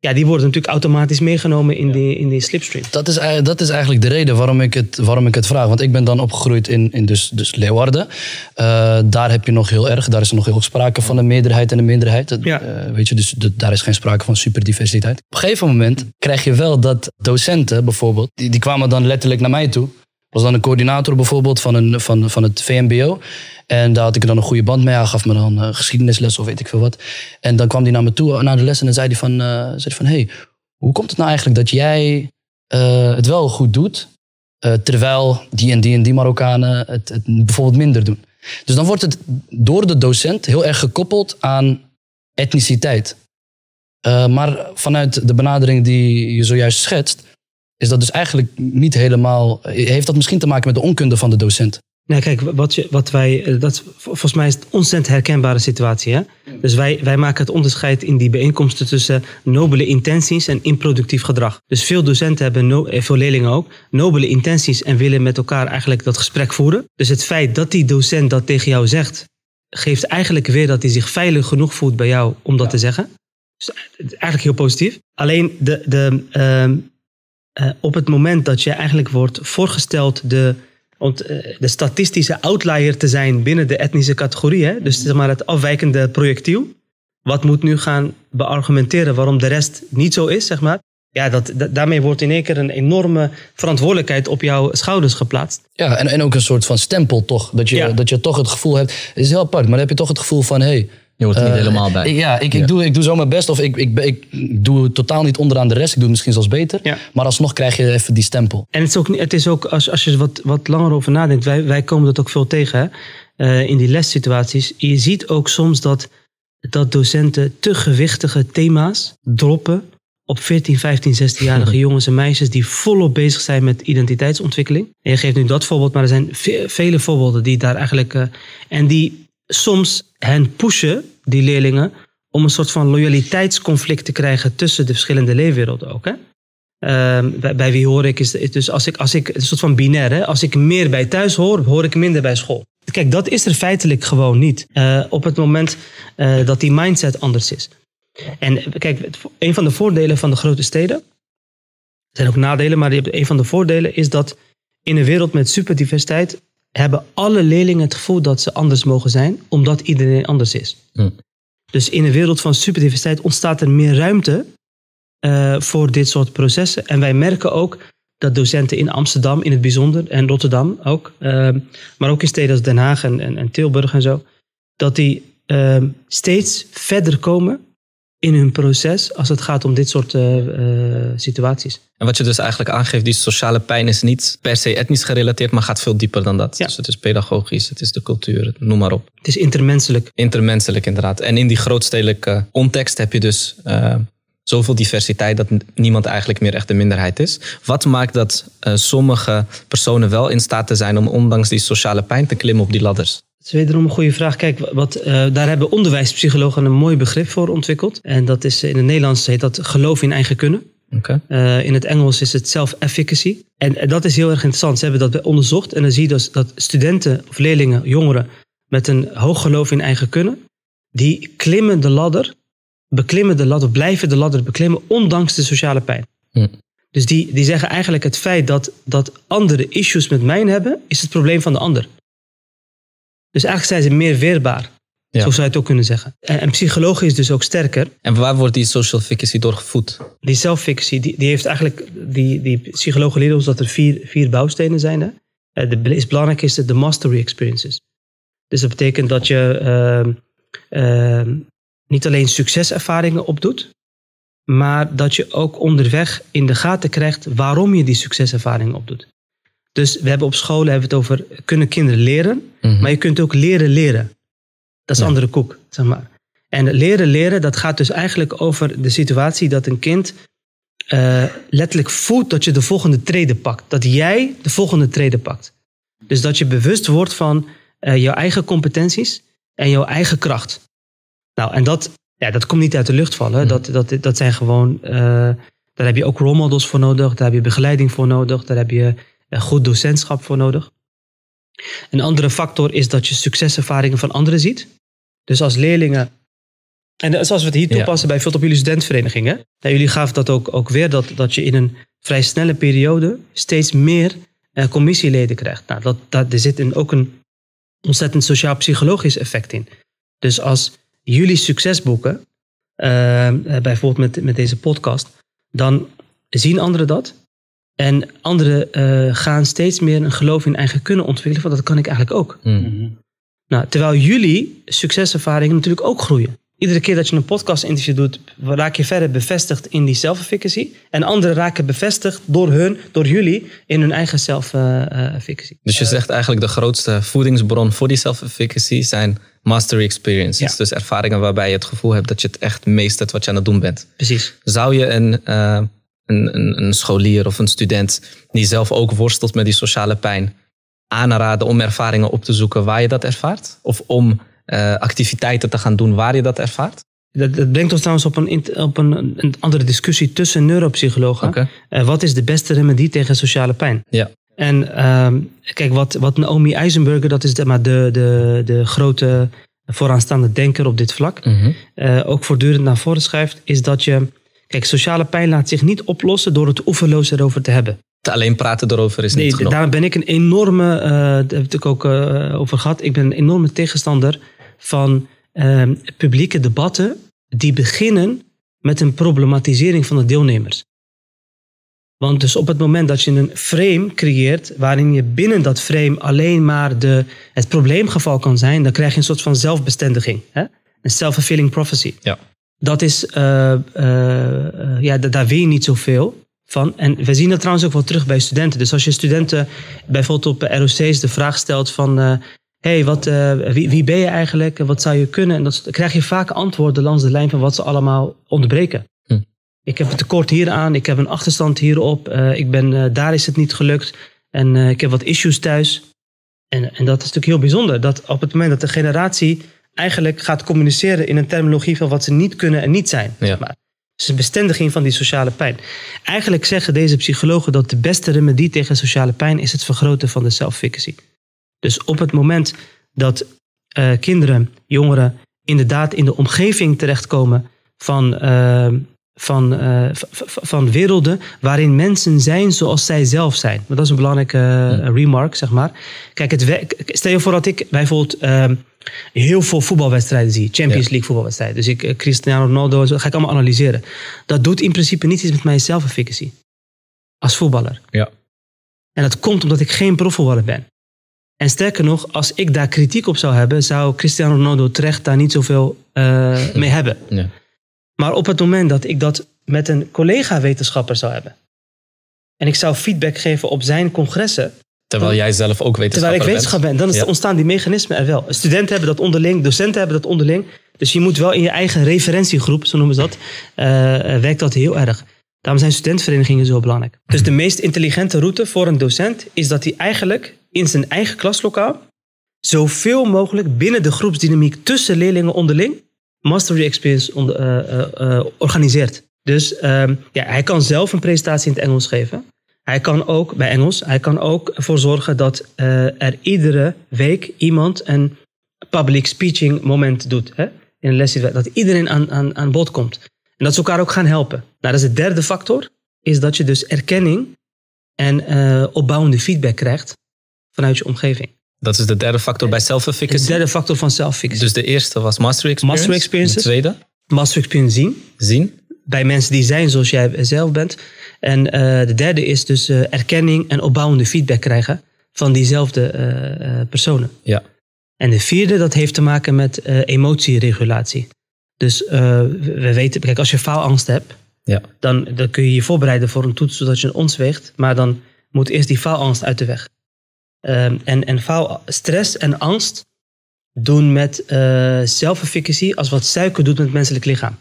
ja, die worden natuurlijk automatisch meegenomen in, die, in die slipstream. Dat is, dat is eigenlijk de reden waarom ik het, waarom ik het vraag. Want ik ben dan opgegroeid in, in dus, dus Leeuwarden. Eh, daar heb je nog heel erg, daar is er nog heel erg sprake van een meerderheid en een minderheid. Ja. eh, weet je, dus de- daar is geen sprake van superdiversiteit. Op een gegeven moment krijg je wel dat docenten bijvoorbeeld, die, die kwamen dan letterlijk naar mij toe. Was dan een coördinator bijvoorbeeld van, een, van, van het VMBO. En daar had ik dan een goede band mee. Hij gaf me dan eh, geschiedenisles of weet ik veel wat. En dan kwam hij naar me toe na de les en dan zei hij van, eh, zei van hey, hoe komt het nou eigenlijk dat jij eh, het wel goed doet, eh, terwijl die en die en die Marokkanen het, het bijvoorbeeld minder doen? Dus dan wordt het door de docent heel erg gekoppeld aan etniciteit. Eh, maar vanuit de benadering die je zojuist schetst, is dat dus eigenlijk niet helemaal. Heeft dat misschien te maken met de onkunde van de docent? Nou, kijk, wat, je, wat wij, eh, dat, volgens mij is het een ontzettend herkenbare situatie. Hè? Dus wij, wij maken het onderscheid in die bijeenkomsten tussen nobele intenties en improductief gedrag. Dus veel docenten hebben, no, eh, veel leerlingen ook, nobele intenties en willen met elkaar eigenlijk dat gesprek voeren. Dus het feit dat die docent dat tegen jou zegt, geeft eigenlijk weer dat hij zich veilig genoeg voelt bij jou om dat te zeggen. Dus is eigenlijk heel positief. Alleen de, de, ehm, eh, op het moment dat je eigenlijk wordt voorgesteld de, eh, de statistische outlier te zijn binnen de etnische categorie, hè? dus zeg maar het afwijkende projectiel, wat moet nu gaan beargumenteren waarom de rest niet zo is, zeg maar. Ja, dat, da- daarmee wordt in één keer een enorme verantwoordelijkheid op jouw schouders geplaatst. Ja, en, en ook een soort van stempel toch. Dat je, Ja. dat je toch het gevoel hebt. Het is heel apart, maar dan heb je toch het gevoel van: hé. Hey, Je hoort er niet eh, helemaal bij. ik- ja, ik, ik, Doe, ik doe zo mijn best. Of ik, ik, ik, doe totaal niet onderaan de rest. Ik doe het misschien zelfs beter. Ja. Maar alsnog krijg je even die stempel. En het is ook, het is ook als, als je er wat, wat langer over nadenkt, wij, wij komen dat ook veel tegen hè? Eh, in die lessituaties. Je ziet ook soms dat, dat docenten te gewichtige thema's droppen op 14, 15, 16-jarige jongens en meisjes die volop bezig zijn met identiteitsontwikkeling. En je geeft nu dat voorbeeld, maar er zijn ve- vele voorbeelden die daar eigenlijk. eh, en die soms hen pushen, die leerlingen, om een soort van loyaliteitsconflict te krijgen tussen de verschillende leefwerelden ook. Hè? Ehm, bij, wie hoor ik is, dus als ik, als ik, een soort van binair, hè? als ik meer bij thuis hoor, hoor ik minder bij school. Kijk, dat is er feitelijk gewoon niet. eh, op het moment eh, dat die mindset anders is. En kijk, een van de voordelen van de grote steden, er zijn ook nadelen, maar een van de voordelen is dat in een wereld met superdiversiteit hebben alle leerlingen het gevoel dat ze anders mogen zijn, omdat iedereen anders is. Hm. Dus in een wereld van superdiversiteit ontstaat er meer ruimte eh, voor dit soort processen. En wij merken ook dat docenten in Amsterdam in het bijzonder en Rotterdam ook, ehm, maar ook in steden als Den Haag en, en, en Tilburg en zo, dat die ehm, steeds verder komen in hun proces als het gaat om dit soort eh, eh, situaties. En wat je dus eigenlijk aangeeft, die sociale pijn is niet per se etnisch gerelateerd, maar gaat veel dieper dan dat. Ja. Dus het is pedagogisch, het is de cultuur, noem maar op. Het is intermenselijk. Intermenselijk inderdaad. En in die grootstedelijke context heb je dus eh, zoveel diversiteit dat niemand eigenlijk meer echt de minderheid is. Wat maakt dat sommige personen wel in staat te zijn om ondanks die sociale pijn te klimmen op die ladders? Dat is wederom een goede vraag. Kijk, wat, eh, daar hebben onderwijspsychologen een mooi begrip voor ontwikkeld. En dat is in het Nederlands heet dat geloof in eigen kunnen. Eh, in het Engels is het self-efficacy. En eh, dat is heel erg interessant. Ze hebben dat onderzocht. En dan zie je dus dat studenten of leerlingen, jongeren met een hoog geloof in eigen kunnen, die klimmen de ladder, beklimmen de ladder, blijven de ladder beklimmen, ondanks de sociale pijn. Hm. Dus die, die zeggen eigenlijk het feit dat, dat anderen issues met mij hebben, is het probleem van de ander. Dus eigenlijk zijn ze meer weerbaar. Ja. Zo zou je het ook kunnen zeggen. En, en psychologie is dus ook sterker. En waar wordt die social efficacy door gevoed? Die self-efficacy, die, die heeft eigenlijk, die, die psychologen leren ons dat er vier, vier bouwstenen zijn. Hè? Eh, De meest belangrijke is de, de mastery experiences. Dus dat betekent dat je ehm, ehm, niet alleen succeservaringen opdoet, maar dat je ook onderweg in de gaten krijgt waarom je die succeservaringen opdoet. Dus we hebben op scholen hebben we het over, kunnen kinderen leren, Mhm. maar je kunt ook leren leren. Dat is Ja. andere koek, zeg maar. En leren leren, dat gaat dus eigenlijk over de situatie dat een kind eh, letterlijk voelt dat je de volgende trede pakt. Dat jij de volgende trede pakt. Dus dat je bewust wordt van eh, jouw eigen competenties en jouw eigen kracht. Nou, en dat, ja, dat komt niet uit de lucht vallen. Mhm. Dat, dat, dat zijn gewoon, eh, daar heb je ook role models voor nodig. Daar heb je begeleiding voor nodig. Daar heb je goed docentschap voor nodig. Een andere factor is dat je succeservaringen van anderen ziet. Dus als leerlingen. En zoals we het hier Ja. toepassen bij veel op jullie studentenverenigingen. Nou, jullie gaven dat ook, ook weer, dat, dat je in een vrij snelle periode steeds meer eh, commissieleden krijgt. Nou, dat, dat, er zit een, ook een ontzettend sociaal-psychologisch effect in. Dus als jullie succes boeken, eh, eh, bijvoorbeeld met, met deze podcast, dan zien anderen dat. En anderen eh, gaan steeds meer een geloof in eigen kunnen ontwikkelen, van dat kan ik eigenlijk ook. Mhm. Nou, terwijl jullie succeservaringen natuurlijk ook groeien. Iedere keer dat je een podcast-interview doet, raak je verder bevestigd in die self-efficacy. En anderen raken bevestigd door hun, door jullie, in hun eigen self-efficacy. Dus je zegt eigenlijk de grootste voedingsbron voor die self-efficacy zijn mastery experiences. Ja. Dus ervaringen waarbij je het gevoel hebt dat je het echt meestert wat je aan het doen bent. Precies. Zou je een, eh, een, een, een scholier of een student die zelf ook worstelt met die sociale pijn aanraden om ervaringen op te zoeken waar je dat ervaart? Of om eh, activiteiten te gaan doen waar je dat ervaart? Dat, dat brengt ons trouwens op, een, op een, een andere discussie tussen neuropsychologen. Oké. Eh, wat is de beste remedie tegen sociale pijn? Ja. En ehm, kijk, wat, wat Naomi Eisenberger, dat is de, maar de, de, de grote vooraanstaande denker op dit vlak, Mhm. eh, ook voortdurend naar voren schuift, is dat je. Kijk, sociale pijn laat zich niet oplossen door het oeverloos erover te hebben. Te alleen praten erover is Nee, niet genoeg. daar ben ik een enorme, eh, daar heb ik ook eh, over gehad, ik ben een enorme tegenstander van ehm, publieke debatten die beginnen met een problematisering van de deelnemers. Want dus op het moment dat je een frame creëert waarin je binnen dat frame alleen maar de, het probleemgeval kan zijn, dan krijg je een soort van zelfbestendiging. Hè? Een self-fulfilling prophecy. Ja. Dat is, eh, eh, ja, da- daar weet je niet zoveel van. En we zien dat trouwens ook wel terug bij studenten. Dus als je studenten bijvoorbeeld op ROC's de vraag stelt van... eh, hey, wat, wie, wie ben je eigenlijk? Wat zou je kunnen? En dat, dan krijg je vaak antwoorden langs de lijn van wat ze allemaal onderbreken. Hm. Ik heb een tekort hieraan, ik heb een achterstand hierop, ik ben, daar is het niet gelukt en ik heb wat issues thuis. En, en dat is natuurlijk heel bijzonder, dat op het moment dat de generatie eigenlijk gaat communiceren in een terminologie van wat ze niet kunnen en niet zijn. Ja. maar. Het is een bestendiging van die sociale pijn. Eigenlijk zeggen deze psychologen dat de beste remedie tegen sociale pijn is het vergroten van de self-efficacy. Dus op het moment dat eh, kinderen, jongeren inderdaad in de omgeving terechtkomen van, eh, van, eh, van werelden waarin mensen zijn zoals zij zelf zijn. Maar dat is een belangrijke eh, remark, zeg maar. Kijk, het stel je voor dat ik bijvoorbeeld eh, heel veel voetbalwedstrijden zie. Champions Ja. League voetbalwedstrijden. Dus ik, eh, Cristiano Ronaldo, dat ga ik allemaal analyseren. Dat doet in principe niet iets met mijn self-efficacy. Als voetballer. Ja. En dat komt omdat ik geen profvoetballer ben. En sterker nog, als ik daar kritiek op zou hebben, zou Cristiano Ronaldo terecht daar niet zoveel mee hebben. Ja. Maar op het moment dat ik dat met een collega-wetenschapper zou hebben. En ik zou feedback geven op zijn congressen. Terwijl jij zelf ook Terwijl wetenschapper ik wetenschap ben, dan Ja. ontstaan die mechanismen er wel. Studenten hebben dat onderling, docenten hebben dat onderling. Dus je moet wel in je eigen referentiegroep, zo noemen ze dat, eh, eh, werkt dat heel erg. Daarom zijn studentenverenigingen zo belangrijk. Dus de meest intelligente route voor een docent is dat hij eigenlijk in zijn eigen klaslokaal zoveel mogelijk binnen de groepsdynamiek tussen leerlingen onderling mastery experience eh, eh, eh, organiseert. Dus ehm, ja, hij kan zelf een presentatie in het Engels geven. Hij kan ook, bij Engels, hij kan ook ervoor zorgen dat er iedere week iemand een public speaking moment doet. Hè? In dat iedereen aan, aan, aan bod komt. En dat ze elkaar ook gaan helpen. Nou, dat is de derde factor. is dat je dus erkenning en eh, opbouwende feedback krijgt vanuit je omgeving. Dat is de derde factor bij De self-efficacy. derde factor van self-fixing. Dus de eerste was mastery experience. Mastery experiences. De tweede, Master experience zien zien. bij mensen die zijn zoals jij zelf bent. En eh, de derde is dus eh, erkenning en opbouwende feedback krijgen van diezelfde eh, personen. Ja. En de vierde, dat heeft te maken met emotieregulatie. Dus we we weten, kijk, als je faalangst hebt, Ja. dan, dan kun je je voorbereiden voor een toets zodat je een ons weegt. Maar dan moet eerst die faalangst uit de weg. Ehm, en en faal, stress en angst doen met eh self-efficacy als wat suiker doet met het menselijk lichaam.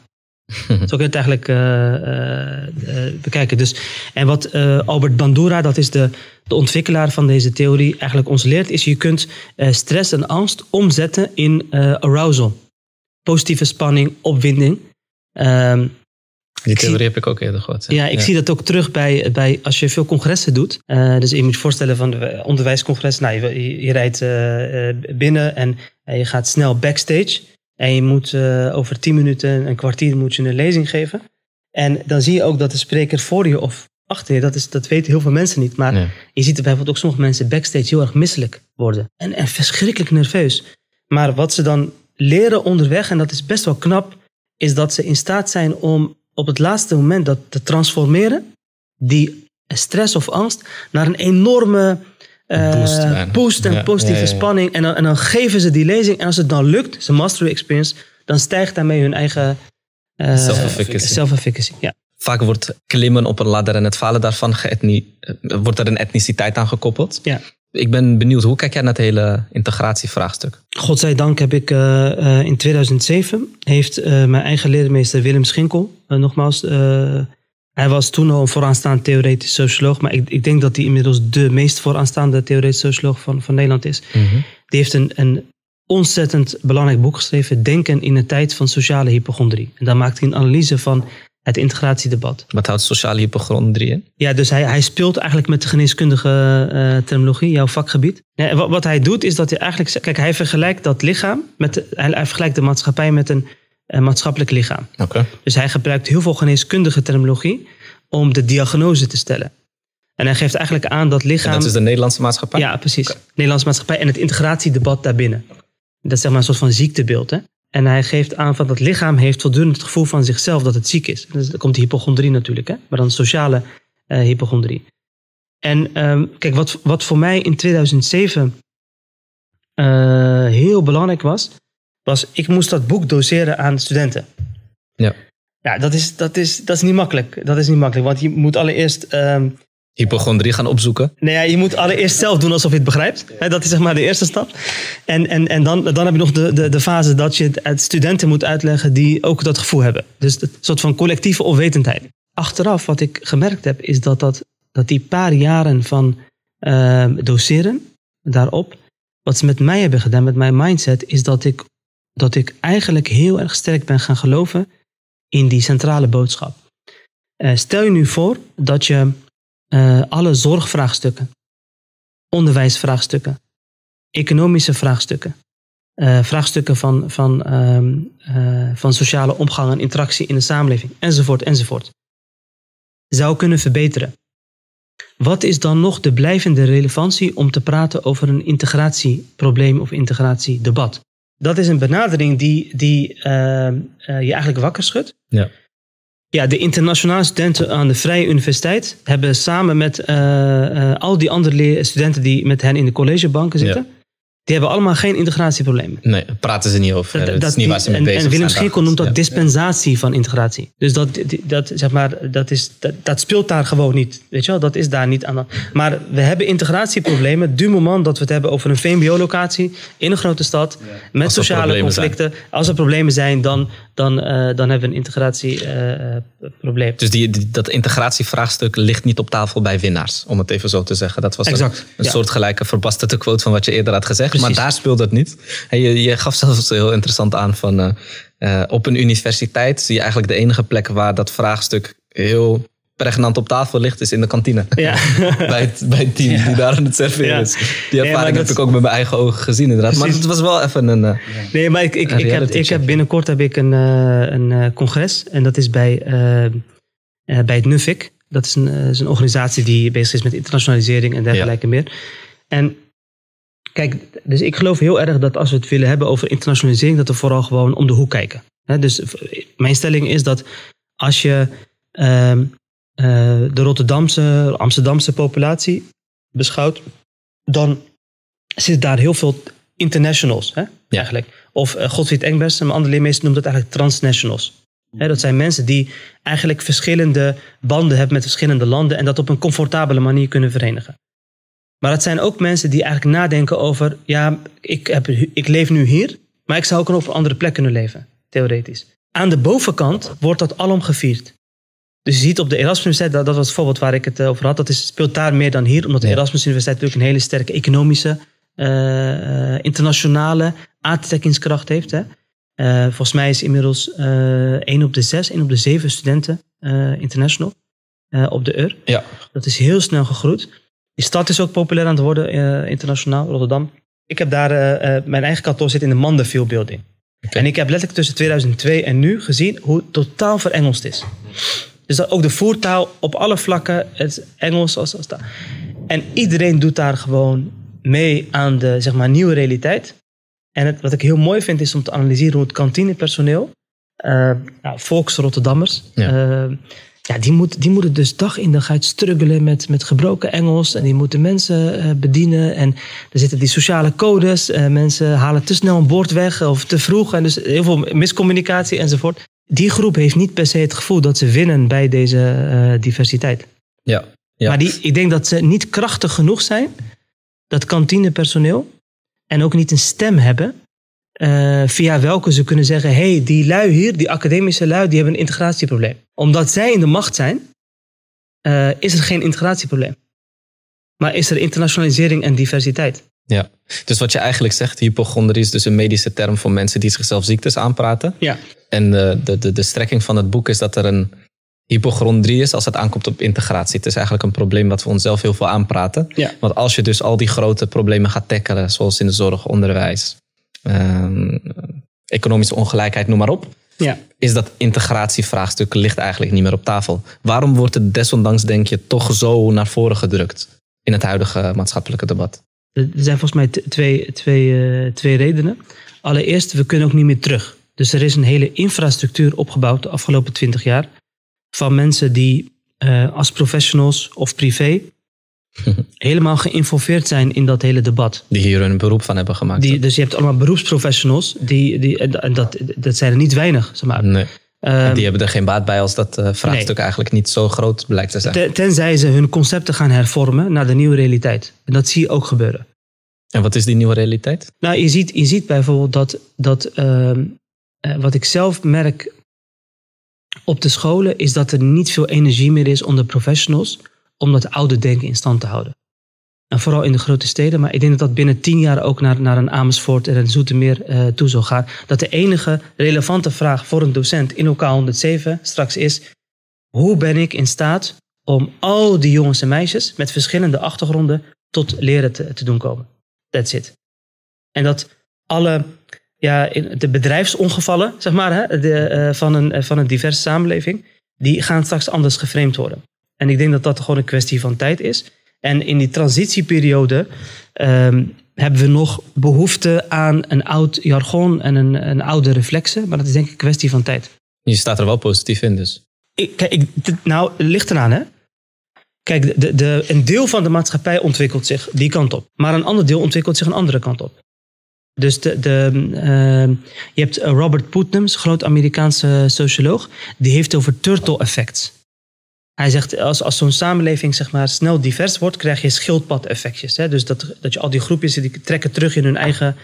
Zo kun je het eigenlijk eh, eh, bekijken. Dus, en wat Albert Bandura, dat is de, de ontwikkelaar van deze theorie, eigenlijk ons leert, is je kunt stress en angst omzetten in arousal. Positieve spanning, opwinding. Ehm, Die Ik zie- theorie heb ik ook eerder gehoord. ja, ik zie dat ook terug bij, bij als je veel congressen doet. Eh, dus je moet je voorstellen van de onderwijscongres. Nou, je, je, je rijdt eh, eh, binnen en je gaat snel backstage. En je moet over tien minuten, een kwartier moet je een lezing geven. En dan zie je ook dat de spreker voor je of achter je, dat, is, dat weten heel veel mensen niet. Maar je ziet er bijvoorbeeld ook sommige mensen backstage heel erg misselijk worden. En, en verschrikkelijk nerveus. Maar wat ze dan leren onderweg, en dat is best wel knap, is dat ze in staat zijn om op het laatste moment dat te transformeren, die stress of angst, naar een enorme eh, Boost en Ja, positieve ja, ja, ja. spanning. En dan, en dan geven ze die lezing. En als het dan lukt, zijn mastery experience, dan stijgt daarmee hun eigen eh, Self-efficacy. Ja. Vaak wordt klimmen op een ladder en het falen daarvan eh, wordt er een etniciteit aan gekoppeld. Ja. Ik ben benieuwd, hoe kijk jij naar het hele integratievraagstuk? Godzijdank heb ik eh, eh, in 2007 heeft eh, mijn eigen leermeester Willem Schinkel, nogmaals, hij was toen al een vooraanstaand theoretisch socioloog, maar ik, ik denk dat hij inmiddels de meest vooraanstaande theoretisch socioloog van, van Nederland is. Die heeft een, een ontzettend belangrijk boek geschreven, Denken in een tijd van sociale hypochondrie. En daar maakt hij een analyse van het integratiedebat. Wat houdt sociale hypochondrie in? Ja, dus hij, hij speelt eigenlijk met de geneeskundige eh, terminologie, jouw vakgebied. Ja, wat, wat hij doet is dat hij eigenlijk... Kijk, hij vergelijkt dat lichaam, met hij, hij vergelijkt de maatschappij met een eh, maatschappelijk lichaam. Oké. Dus hij gebruikt heel veel geneeskundige terminologie om de diagnose te stellen. En hij geeft eigenlijk aan dat En lichaam... dat is de Nederlandse maatschappij? Ja, precies. Nederlandse maatschappij en het integratiedebat daarbinnen. Dat is zeg maar een soort van ziektebeeld. Hè? En hij geeft aan van dat lichaam heeft voortdurend het gevoel van zichzelf dat het ziek is. Dus dan komt die hypochondrie natuurlijk, hè? maar dan sociale eh, hypochondrie. En ehm, kijk, wat, wat voor mij in 2007 eh, heel belangrijk was, was ik moest dat boek doseren aan studenten. Ja. Ja, dat is, dat, is, dat is niet makkelijk. Dat is niet makkelijk, want je moet allereerst ehm, Hypochondrie gaan opzoeken. Nee, je moet allereerst zelf doen alsof je het begrijpt. Dat is zeg maar de eerste stap. En, en, en dan, dan heb je nog de, de, de fase dat je het studenten moet uitleggen die ook dat gevoel hebben. Dus een soort van collectieve onwetendheid. Achteraf, wat ik gemerkt heb, is dat, dat, dat die paar jaren van eh, doseren daarop, wat ze met mij hebben gedaan, met mijn mindset, is dat ik, dat ik eigenlijk heel erg sterk ben gaan geloven in die centrale boodschap. Eh, stel je nu voor dat je eh, alle zorgvraagstukken, onderwijsvraagstukken, economische vraagstukken, eh, vraagstukken van, van, ehm, eh, van sociale omgang en interactie in de samenleving, enzovoort, enzovoort, zou kunnen verbeteren. Wat is dan nog de blijvende relevantie om te praten over een integratieprobleem of integratiedebat? Dat is een benadering die, die ehm, eh, je eigenlijk wakker schudt. Ja. Ja, de internationale studenten aan de Vrije Universiteit hebben samen met eh, eh, al die andere studenten die met hen in de collegebanken zitten, die hebben allemaal geen integratieproblemen. Nee, daar praten ze niet over. dat, is niet waar ze mee en, bezig en Willem. Schinkel noemt dat Ja. dispensatie van integratie. Dus dat, dat, zeg maar, dat, is, dat, dat speelt daar gewoon niet. Weet je wel? Dat is daar niet aan. Maar we hebben integratieproblemen. Du moment dat we het hebben over een VMBO-locatie in een grote stad. Met Als sociale zijn. conflicten. Als er problemen zijn, dan, dan, eh, dan hebben we een integratieprobleem. Dus die, die- dat integratievraagstuk ligt niet op tafel bij winnaars, om het even zo te zeggen. Dat was een- Exact, een, ja. soortgelijke verbasterde quote van wat je eerder had gezegd. Precies. Maar daar speelt het niet. En je, je gaf zelfs heel interessant aan van eh, eh, op een universiteit zie je eigenlijk de enige plek waar dat vraagstuk heel pregnant op tafel ligt, is in de kantine. Ja. bij, het, bij het team die daar aan het serveren Ja. is. Die ervaring dat- heb ik ook met mijn eigen ogen gezien inderdaad. Maar het was wel even een... eh, Nee, maar ik, ik, ik, heb, ik heb binnenkort heb ik een, eh, een eh, congres. En dat is bij, bij het NUFIC. Dat is een, is een organisatie die bezig is met internationalisering en dergelijke meer. En kijk, dus ik geloof heel erg dat als we het willen hebben over internationalisering, dat we vooral gewoon om de hoek kijken. Dus mijn stelling is dat als je ehm, eh, de Rotterdamse, Amsterdamse populatie beschouwt, dan zit daar heel veel internationals hè, eigenlijk. Of uh, Godfried Engbers, een andere leermeester, noemt dat eigenlijk transnationals. Dat zijn mensen die eigenlijk verschillende banden hebben met verschillende landen en dat op een comfortabele manier kunnen verenigen. Maar het zijn ook mensen die eigenlijk nadenken over, ja, ik, heb, ik leef nu hier, maar ik zou ook nog op een andere plek kunnen leven, theoretisch. Aan de bovenkant wordt dat alom gevierd. Dus je ziet op de Erasmus Universiteit, dat, dat was het voorbeeld waar ik het over had, dat is, speelt daar meer dan hier, omdat de Ja. Erasmus Universiteit natuurlijk een hele sterke economische, eh, eh, internationale aantrekkingskracht heeft. Hè. Eh, volgens mij is inmiddels eh 1 op de 6, 1 op de 7 studenten eh, international eh, op de UR. Ja. Dat is heel snel gegroeid. Die stad is ook populair aan het worden eh, internationaal, Rotterdam. Ik heb daar, eh, eh, mijn eigen kantoor zit in de Mandeville building. En ik heb letterlijk tussen 2002 en nu gezien hoe het totaal verengelst is. Dus dat ook de voertaal op alle vlakken, het Engels als, als taal. En iedereen doet daar gewoon mee aan de zeg maar, nieuwe realiteit. En het, wat ik heel mooi vind is om te analyseren hoe het kantinepersoneel, eh nou, volks Rotterdammers, Ja. eh, ja, die, moet, die moeten dus dag in dag uit struggelen met, met gebroken Engels. En die moeten mensen eh, bedienen. En er zitten die sociale codes. mensen halen te snel een bord weg of te vroeg. En dus heel veel miscommunicatie enzovoort. Die groep heeft niet per se het gevoel dat ze winnen bij deze eh, diversiteit. Ja. ja. Maar die, ik denk dat ze niet krachtig genoeg zijn, dat kantinepersoneel, en ook niet een stem hebben, eh, via welke ze kunnen zeggen: hé, hey, die lui hier, die academische lui, die hebben een integratieprobleem. Omdat zij in de macht zijn, eh, is er geen integratieprobleem. Maar is er internationalisering en diversiteit. Ja, dus wat je eigenlijk zegt, hypochondrie is dus een medische term voor mensen die zichzelf ziektes aanpraten. Ja. En de, de, de, de strekking van het boek is dat er een hypochondrie is als het aankomt op integratie. Het is eigenlijk een probleem wat we onszelf heel veel aanpraten. Ja. Want als je dus al die grote problemen gaat tackelen, zoals in de zorg, onderwijs, ehm, economische ongelijkheid, noem maar op, Ja. is dat integratievraagstuk ligt eigenlijk niet meer op tafel. Waarom wordt het desondanks, denk je, toch zo naar voren gedrukt in het huidige maatschappelijke debat? Er zijn volgens mij twee, twee, eh, twee redenen. Allereerst, we kunnen ook niet meer terug. Dus er is een hele infrastructuur opgebouwd de afgelopen twintig jaar. Van mensen die eh, als professionals of privé helemaal geïnvolveerd zijn in dat hele debat. Die hier een beroep van hebben gemaakt. Die, dus je hebt allemaal beroepsprofessionals, die, die, en dat, dat zijn er niet weinig. Zeg maar. Nee, Ehm, die hebben er geen baat bij als dat eh, vraagstuk eigenlijk niet zo groot blijkt te zijn. ten- tenzij ze hun concepten gaan hervormen naar de nieuwe realiteit. En dat zie je ook gebeuren. En wat is die nieuwe realiteit? Nou, je ziet, je ziet bijvoorbeeld dat, dat ehm, eh, wat ik zelf merk op de scholen, is dat er niet veel energie meer is onder professionals om dat oude denken in stand te houden. En vooral in de grote steden, maar ik denk dat dat binnen tien jaar ook naar, naar een Amersfoort en een Zoetermeer eh, toe zal gaan. Dat de enige relevante vraag voor een docent in lokaal 107 straks is, hoe ben ik in staat om al die jongens en meisjes met verschillende achtergronden tot leren te doen komen? That's it. En dat alle ja, de bedrijfsongevallen zeg maar, hè, de, eh, van, een, eh, van een diverse samenleving, die gaan straks anders geframed worden. En ik denk dat dat gewoon een kwestie van tijd is. En in die transitieperiode ehm, hebben we nog behoefte aan een oud jargon en een, een oude reflexen. Maar dat is denk ik een kwestie van tijd. Je staat er wel positief in dus. Ik, kijk, ik, dit- nou, ligt eraan, hè? Kijk, de, de, een deel van de maatschappij ontwikkelt zich die kant op. Maar een ander deel ontwikkelt zich een andere kant op. Dus de, de, ehm, je hebt eh, Robert Putnam, groot Amerikaanse socioloog. Die heeft over turtle effects. Hij zegt, als, als zo'n samenleving zeg maar, snel divers wordt, krijg je schildpad-effectjes. Dus dat, dat je al die groepjes die trekken terug in hun eigen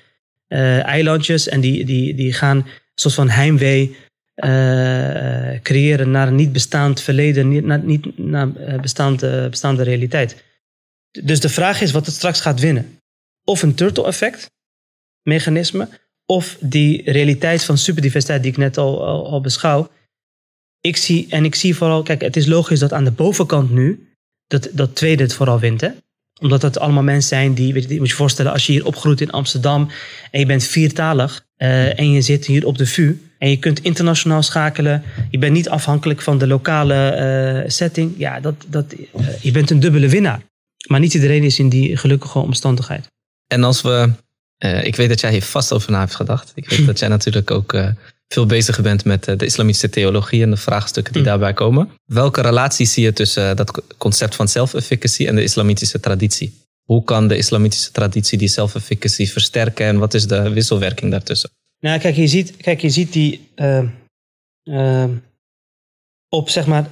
eh, eilandjes. En die, die, die gaan een soort van heimwee eh, creëren naar een niet bestaand verleden, niet, naar, niet naar bestaande, bestaande realiteit. Dus de vraag is wat het straks gaat winnen. Of een turtle-effect, mechanisme, of die realiteit van superdiversiteit die ik net al, al, beschouw. Ik zie, en ik zie vooral, kijk, het is logisch dat aan de bovenkant nu dat, dat tweede het vooral wint. Hè? Omdat het allemaal mensen zijn die, weet je, je moet je voorstellen, als je hier opgroeit in Amsterdam en je bent viertalig eh, en je zit hier op de VU En je kunt internationaal schakelen. Je bent niet afhankelijk van de lokale eh, setting. Ja, dat, dat, eh, je bent een dubbele winnaar. Maar niet iedereen is in die gelukkige omstandigheid. En als we, eh, ik weet dat jij hier vast over na hebt gedacht. Ik weet dat jij natuurlijk ook eh, veel bezig bent met eh, de islamitische theologie en de vraagstukken die Mm. daarbij komen. Welke relatie zie je tussen dat co- concept van self-efficacy en de islamitische traditie? Hoe kan de islamitische traditie die self-efficacy versterken en wat is de wisselwerking daartussen? Nou, kijk, je ziet, kijk, je ziet die eh, eh, op zeg maar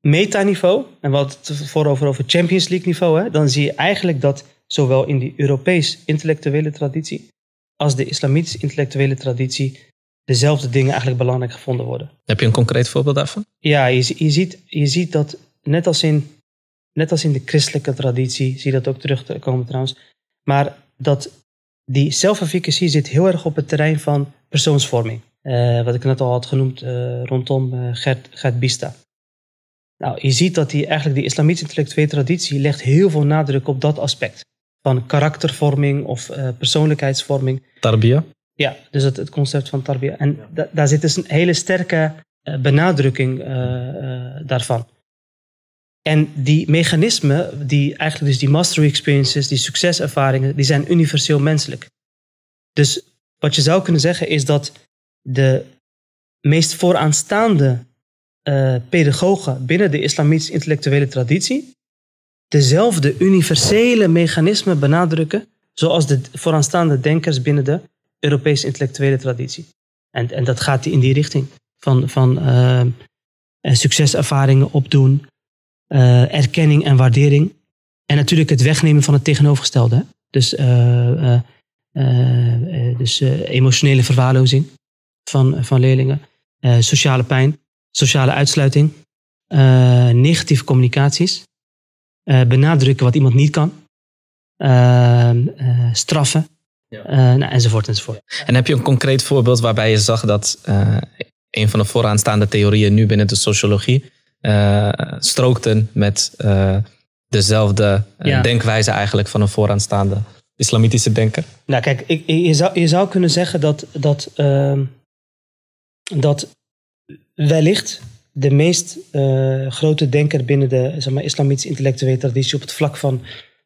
metaniveau, en wat voorover over Champions League niveau, hè, dan zie je eigenlijk dat zowel in die Europees intellectuele traditie als de islamitische intellectuele traditie dezelfde dingen eigenlijk belangrijk gevonden worden. Heb je een concreet voorbeeld daarvan? Ja, je, je, ziet, je ziet dat net als, in, net als in de christelijke traditie, zie je dat ook terugkomen trouwens, maar dat die self-efficacy zit heel erg op het terrein van persoonsvorming. Eh, wat ik net al had genoemd eh, rondom eh, Gert, Gert Bista. Nou, je ziet dat die, eigenlijk die islamitische intellectuele traditie legt heel veel nadruk op dat aspect. Van karaktervorming of eh, persoonlijkheidsvorming. Tarbiyah? Ja, dus het, het concept van tarbiyah. En da- daar zit dus een hele sterke eh, benadrukking eh, daarvan. En die mechanismen, die eigenlijk dus die mastery experiences, die succeservaringen, die zijn universeel menselijk. Dus wat je zou kunnen zeggen is dat de meest vooraanstaande eh, pedagogen binnen de islamitische intellectuele traditie dezelfde universele mechanismen benadrukken zoals de vooraanstaande denkers binnen de Europese intellectuele traditie. En, en dat gaat in die richting van, van eh, succeservaringen opdoen, eh, erkenning en waardering. En natuurlijk het wegnemen van het tegenovergestelde. Dus, eh, dus emotionele verwaarlozing van, van leerlingen, sociale pijn, sociale uitsluiting, negatieve communicaties, eh, benadrukken wat iemand niet kan, eh, eh, straffen, Ja. eh, nou, enzovoort enzovoort. En heb je een concreet voorbeeld waarbij je zag dat eh, een van de vooraanstaande theorieën nu binnen de sociologie eh, strookten met eh, dezelfde Ja. denkwijze eigenlijk van een vooraanstaande islamitische denker? Nou, kijk, ik, je, zou, je zou kunnen zeggen dat, dat, ehm, dat wellicht de meest eh, grote denker binnen de zeg maar, islamitische intellectuele traditie op het vlak van,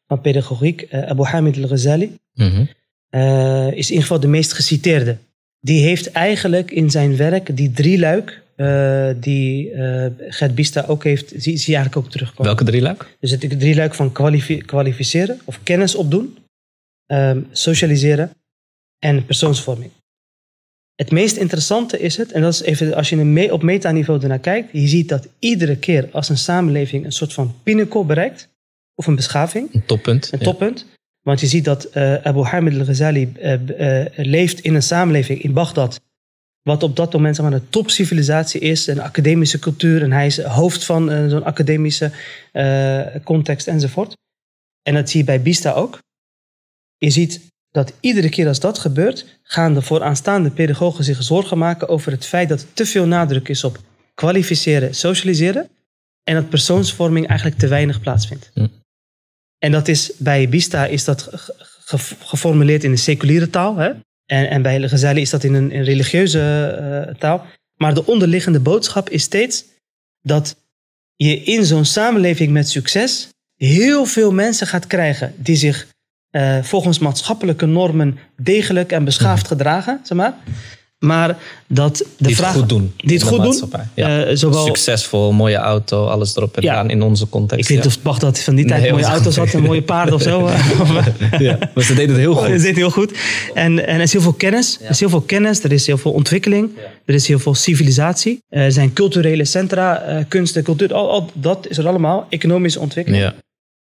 van pedagogiek, eh, Abu Hamid al-Ghazali, Mhm. eh, is in ieder geval de meest geciteerde. Die heeft eigenlijk in zijn werk die drieluik, eh die eh Gert Bista ook heeft, zie, zie je eigenlijk ook terugkomen. Welke drie luik? Dus het drieluik van kwalifi- kwalificeren of kennis opdoen, ehm, socialiseren en persoonsvorming. Het meest interessante is het, en dat is even als je op metaniveau ernaar kijkt, je ziet dat iedere keer als een samenleving een soort van pinnacle bereikt, of een beschaving, Een toppunt. een Ja. toppunt. Want je ziet dat eh, Abu Hamid al-Ghazali eh, eh, leeft in een samenleving in Bagdad. Wat op dat moment zeg maar, een topcivilisatie is, een academische cultuur. En hij is hoofd van zo'n academische context enzovoort. En dat zie je bij Bista ook. Je ziet dat iedere keer als dat gebeurt, gaan de vooraanstaande pedagogen zich zorgen maken over het feit dat te veel nadruk is op kwalificeren, socialiseren. En dat persoonsvorming eigenlijk te weinig plaatsvindt. Hm. En dat is bij Bista is dat ge- ge- geformuleerd in een seculiere taal. Hè? En, en bij Ghazali is dat in een, een religieuze eh, taal. Maar de onderliggende boodschap is steeds dat je in zo'n samenleving met succes heel veel mensen gaat krijgen die zich eh, volgens maatschappelijke normen degelijk en beschaafd gedragen, zeg maar. Maar dat de die het vraag goed doen. die het goed doen. Ja. eh, zowel Succesvol, mooie auto, alles erop en Ja. eraan in onze context. ik weet niet ja. of het Bagdad van die tijd Nee, mooie auto's had en mooie paarden of zo. Ja, maar ze deden het heel Dat goed. is dit heel goed. En, en er is heel veel kennis. Er is heel veel kennis, er is heel veel ontwikkeling. Er is heel veel civilisatie. Er zijn culturele centra, eh, kunst en cultuur. Al, al dat is er allemaal. Economische ontwikkeling.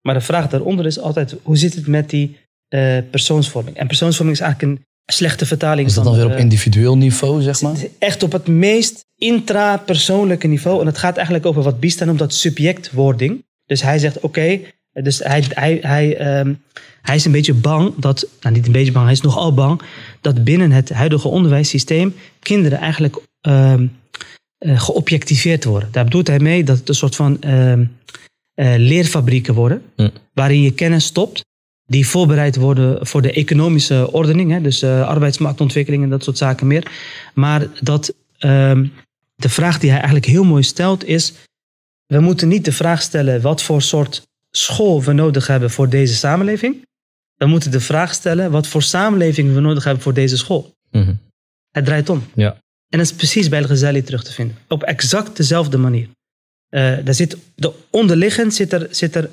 Maar de vraag daaronder is altijd, hoe zit het met die eh, persoonsvorming? En persoonsvorming is eigenlijk een slechte vertaling Is dat dan weer op individueel niveau, zeg maar? Echt op het meest intrapersoonlijke niveau. En het gaat eigenlijk over wat Bista noemt dat subjectwording. Dus hij zegt, oké, dus hij, hij, hij, ehm, hij is een beetje bang dat, nou niet een beetje bang, hij is nogal bang dat binnen het huidige onderwijssysteem kinderen eigenlijk ehm, eh, geobjectiveerd worden. Daar bedoelt hij mee dat het een soort van ehm, eh, leerfabrieken worden, Hm. waarin je kennis stopt die voorbereid worden voor de economische ordening, hè, dus eh, arbeidsmarktontwikkeling en dat soort zaken meer. Maar dat ehm, de vraag die hij eigenlijk heel mooi stelt is: we moeten niet de vraag stellen wat voor soort school we nodig hebben voor deze samenleving. We moeten de vraag stellen wat voor samenleving we nodig hebben voor deze school. Mhm. Het draait om. Ja. En dat is precies bij Al-Ghazali terug te vinden. Op exact dezelfde manier. Eh, daar zit, de onderliggend zit er, zit er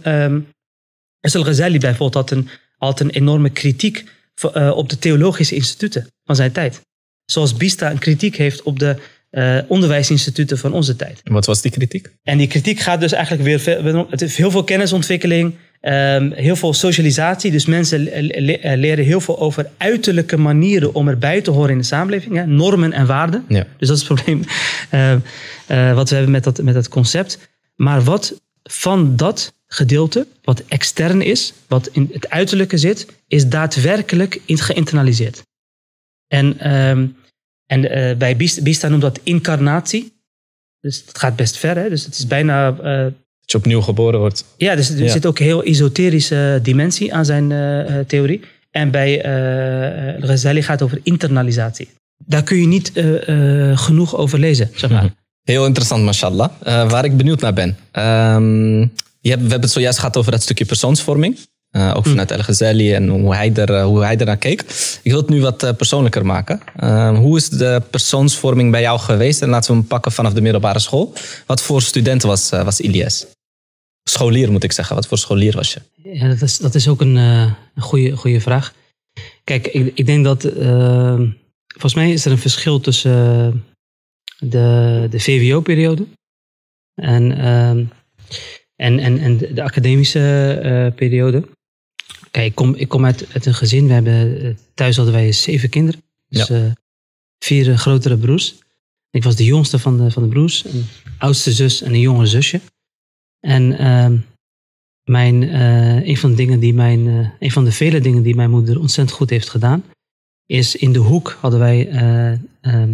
Al-Ghazali bijvoorbeeld had een, had een enorme kritiek voor, eh, op de theologische instituten van zijn tijd. Zoals Bista een kritiek heeft op de eh, onderwijsinstituten van onze tijd. En wat was die kritiek? En die kritiek gaat dus eigenlijk weer veel, heel veel kennisontwikkeling, ehm, heel veel socialisatie. Dus mensen le- le- eh, leren heel veel over uiterlijke manieren om erbij te horen in de samenleving, hè, normen en waarden. Ja. Dus dat is het probleem eh, eh, wat we hebben met dat, met dat concept. Maar wat van dat gedeelte, wat extern is, wat in het uiterlijke zit, is daadwerkelijk geïnternaliseerd. En, ehm, en eh, bij Bista, noemt dat incarnatie. Dus het gaat best ver, hè? dus het is bijna eh, je opnieuw geboren wordt. ja, dus er Ja. zit ook een heel esoterische dimensie aan zijn eh, eh, theorie. En bij eh, Ghazali gaat het over internalisatie. Daar kun je niet genoeg over lezen, zeg maar. Mhm. Heel interessant, mashallah. Waar ik benieuwd naar ben. Ehm, je hebt, we hebben het zojuist gehad over dat stukje persoonsvorming. Ook vanuit El Ghazali en hoe hij, er, hoe hij ernaar keek. Ik wil het nu wat persoonlijker maken. Ehm, hoe is de persoonsvorming bij jou geweest? En laten we hem pakken vanaf de middelbare school. Wat voor student was, eh, was Ilias? Scholier moet ik zeggen. Wat voor scholier was je? Ja, dat is, dat is ook een, eh, goede, goede vraag. Kijk, ik, ik denk dat. eh, volgens mij is er een verschil tussen eh, de, de VWO-periode en, ehm, en, en, en de, de academische eh, periode. Kijk, ik kom, ik kom uit, uit een gezin. We hebben, thuis hadden wij zeven kinderen. Dus eh, vier grotere broers. Ik was de jongste van de, van de broers. Een oudste zus en een jongere zusje. En ehm, mijn, eh, een van de dingen die mijn, eh, een van de vele dingen die mijn moeder ontzettend goed heeft gedaan, is in de hoek hadden wij eh, ehm,